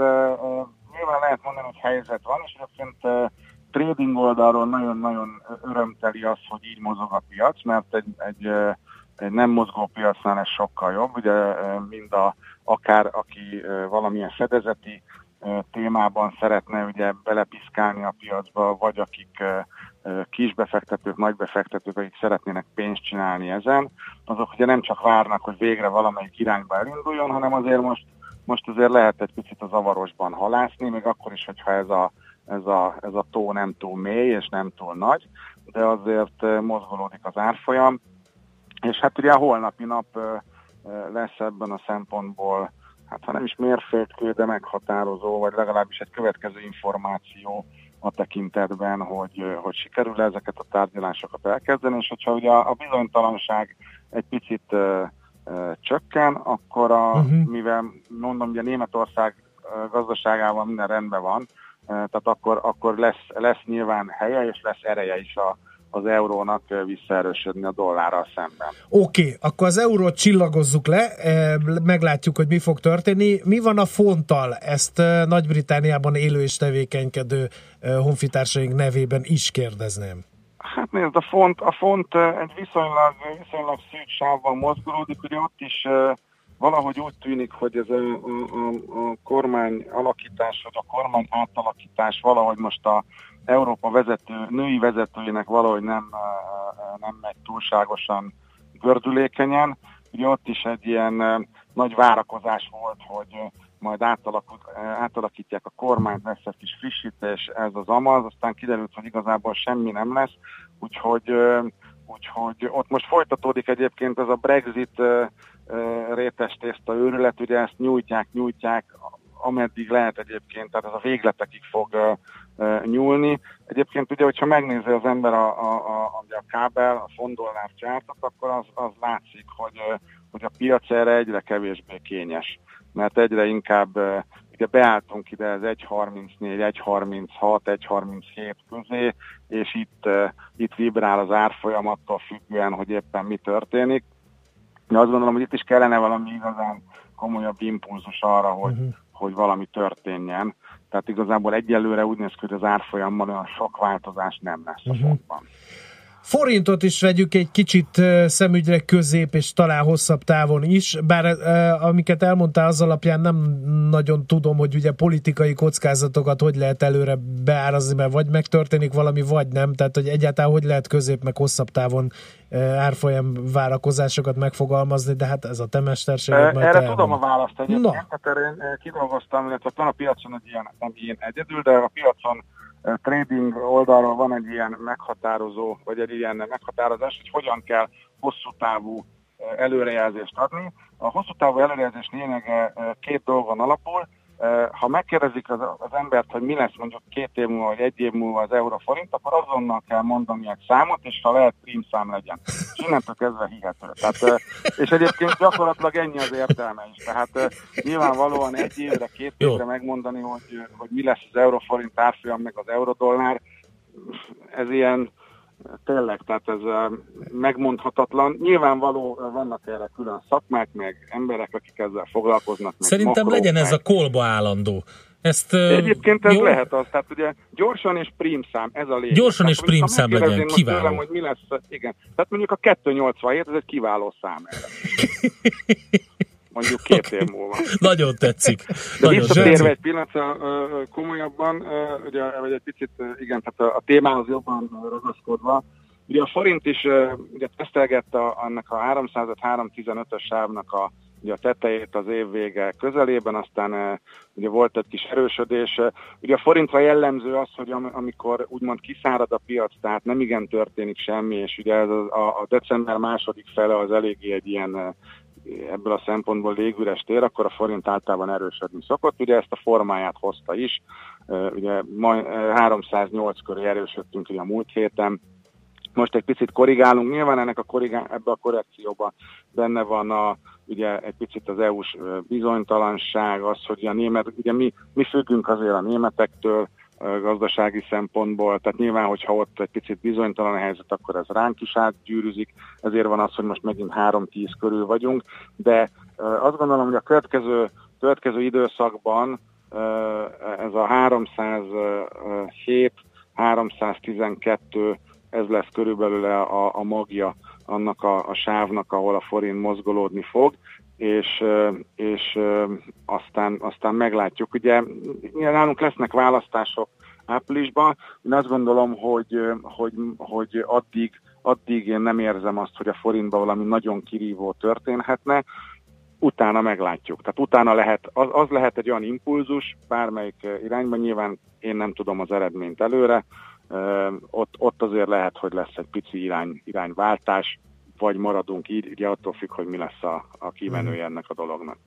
nyilván lehet mondani, hogy helyzet van, és egyébként trading oldalról nagyon-nagyon örömteli az, hogy így mozog a piac, mert egy, egy, egy nem mozgó piacnál ez sokkal jobb, ugye mind a akár aki valamilyen fedezeti témában szeretne ugye belepiszkálni a piacba, vagy akik kisbefektetők, nagybefektetők, akik szeretnének pénzt csinálni ezen, azok ugye nem csak várnak, hogy végre valamelyik irányba elinduljon, hanem azért most, most azért lehet egy picit a zavarosban halászni, még akkor is, hogyha ez a, ez a, ez a tó nem túl mély és nem túl nagy, de azért mozgolódik az árfolyam, és hát ugye a holnapi nap lesz ebben a szempontból, hát ha nem is mérföldkő, de meghatározó, vagy legalábbis egy következő információ a tekintetben, hogy, hogy sikerül ezeket a tárgyalásokat elkezdeni, és hogyha ugye a bizonytalanság egy picit uh, uh, csökken, akkor a, uh-huh. mivel mondom, ugye Németország uh, gazdaságában minden rendben van, tehát akkor, akkor lesz, lesz nyilván helye és lesz ereje is a, az eurónak visszaerősödni a dollárral szemben. Oké, okay, akkor az eurót csillagozzuk le, meglátjuk, hogy mi fog történni. Mi van a fonttal? Ezt Nagy-Britániában élő és tevékenykedő honfitársaink nevében is kérdezném. Hát nézd, a font, a font egy viszonylag, viszonylag szűk sávban mozgolódik, ugye ott is valahogy úgy tűnik, hogy ez a, a, a kormány alakítás, vagy a kormány átalakítás valahogy most a Európa vezető, női vezetőinek valahogy nem, nem megy túlságosan gördülékenyen. Ugye ott is egy ilyen nagy várakozás volt, hogy majd átalakítják a kormányt, lesz egy kis frissítés, ez az amaz, aztán kiderült, hogy igazából semmi nem lesz, úgyhogy, úgyhogy ott most folytatódik egyébként ez a Brexit rétes tészta őrület, ugye ezt nyújtják, nyújtják, ameddig lehet egyébként, tehát ez a végletekig fog nyúlni. Egyébként ugye, hogyha megnézi az ember a, a, a, a kábel, a fondollár csártot, akkor az, az látszik, hogy, uh, hogy a piac erre egyre kevésbé kényes, mert egyre inkább uh, ugye beálltunk ide az 1.34, 1.36, 1.37 közé, és itt, itt vibrál az árfolyam attól függően, hogy éppen mi történik. Én azt gondolom, hogy itt is kellene valami igazán komolyabb impulzus arra, hogy, uh-huh. hogy valami történjen. Tehát igazából egyelőre úgy néz ki, hogy az árfolyamban olyan sok változás nem lesz uh-huh. a fontban. Forintot is vegyük egy kicsit szemügyre közép és talán hosszabb távon is, bár amiket elmondtál az alapján nem nagyon tudom, hogy ugye politikai kockázatokat hogy lehet előre beárazni, mert vagy megtörténik valami, vagy nem, tehát hogy egyáltalán hogy lehet közép meg hosszabb távon árfolyam várakozásokat megfogalmazni, de hát ez a te mesterséged. Erre tudom a választ egyébként, no. tehát erre én kidolgoztam, illetve van a piacon egy ilyen, nem ilyen egyedül, de a piacon trading oldalról van egy ilyen meghatározó, vagy egy ilyen meghatározás, hogy hogyan kell hosszú távú előrejelzést adni. A hosszú távú előrejelzés lényege két dolgon alapul. Ha megkérdezik az, az embert, hogy mi lesz mondjuk két év múlva, vagy egy év múlva az euró-forint, akkor azonnal kell mondani egy számot, és ha lehet, szám legyen. És innentől kezdve hihető. Tehát, és egyébként gyakorlatilag ennyi az értelme is. Tehát nyilvánvalóan egy évre, két évre megmondani, hogy, hogy mi lesz az euró-forint árfolyam, meg az eurodollár, ez ilyen tényleg, tehát ez ö, megmondhatatlan. Nyilvánvaló ö, vannak erre külön szakmák, meg emberek, akik ezzel foglalkoznak. Szerintem makrók, legyen ez meg- a kolba állandó. Ezt, ö, Egyébként ez jó? lehet az, tehát ugye gyorsan és prímszám, ez a lényeg. Gyorsan és Tehát, hogyha prímszám legyen, kiváló. Tőlem, hogy mi lesz, igen. Tehát mondjuk a 287, ez egy kiváló szám. Mondjuk két év múlva. Nagyon tetszik. De Nagyon visszatérve egy pillanatra komolyabban, ugye, vagy egy picit, igen, tehát a, a témához jobban ragaszkodva, ugye a forint is ugye tesztelgette annak a 305-315-ös sávnak a, ugye a tetejét az év vége közelében, aztán ugye volt egy kis erősödés. Ugye a forintra jellemző az, hogy am, amikor úgymond kiszárad a piac, tehát nem igen történik semmi, és ugye ez a, a, december második fele az eléggé egy ilyen ebből a szempontból légüres tér, akkor a forint általában erősödni szokott. Ugye ezt a formáját hozta is. Ugye majd ö, 308 köré erősödtünk ugye a múlt héten. Most egy picit korrigálunk. Nyilván ennek a korrigá- ebbe a korrekcióban benne van a, ugye egy picit az EU-s bizonytalanság, az, hogy a német, ugye mi, mi függünk azért a németektől, gazdasági szempontból, tehát nyilván, hogyha ott egy picit bizonytalan a helyzet, akkor ez ránk is átgyűrűzik, ezért van az, hogy most megint 3-10 körül vagyunk, de azt gondolom, hogy a következő, következő időszakban ez a 307, 312, ez lesz körülbelül a, a magja annak a, a sávnak, ahol a forint mozgolódni fog, és, és aztán, aztán meglátjuk. Ugye nálunk lesznek választások áprilisban, én azt gondolom, hogy, hogy, hogy addig, addig én nem érzem azt, hogy a forintban valami nagyon kirívó történhetne, utána meglátjuk. Tehát utána lehet, az, az lehet egy olyan impulzus, bármelyik irányban, nyilván én nem tudom az eredményt előre, ott, ott azért lehet, hogy lesz egy pici irány, irányváltás, vagy maradunk így, ugye attól függ, hogy mi lesz a, a kimenője ennek a dolognak.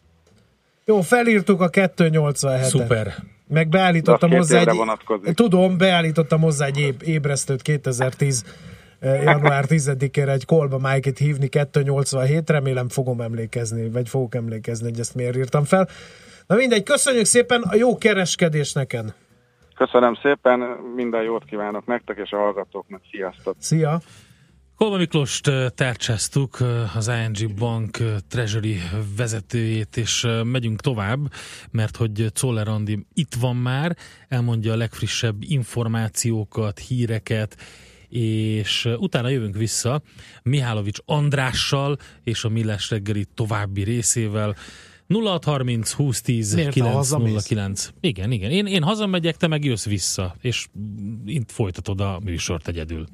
Jó, felírtuk a 287-et. Szuper. Meg beállítottam hozzá egy... vonatkozik. Tudom, beállítottam hozzá egy éb, ébresztőt 2010 eh, január 10-ére egy kolba Mike-et hívni 287, remélem fogom emlékezni, vagy fogok emlékezni, hogy ezt miért írtam fel. Na mindegy, köszönjük szépen a jó kereskedés neked. Köszönöm szépen, minden jót kívánok nektek és a hallgatóknak, sziasztok! Szia! Kolba Miklóst tárcsáztuk, az ING Bank Treasury vezetőjét, és megyünk tovább, mert hogy Czoller Andi itt van már, elmondja a legfrissebb információkat, híreket, és utána jövünk vissza Mihálovics Andrással és a Millás reggeli további részével. 0630 2010 Miért, ha hazamész? 909. Igen, igen. Én, én hazamegyek, te meg jössz vissza, és mm, itt folytatod a műsort egyedül.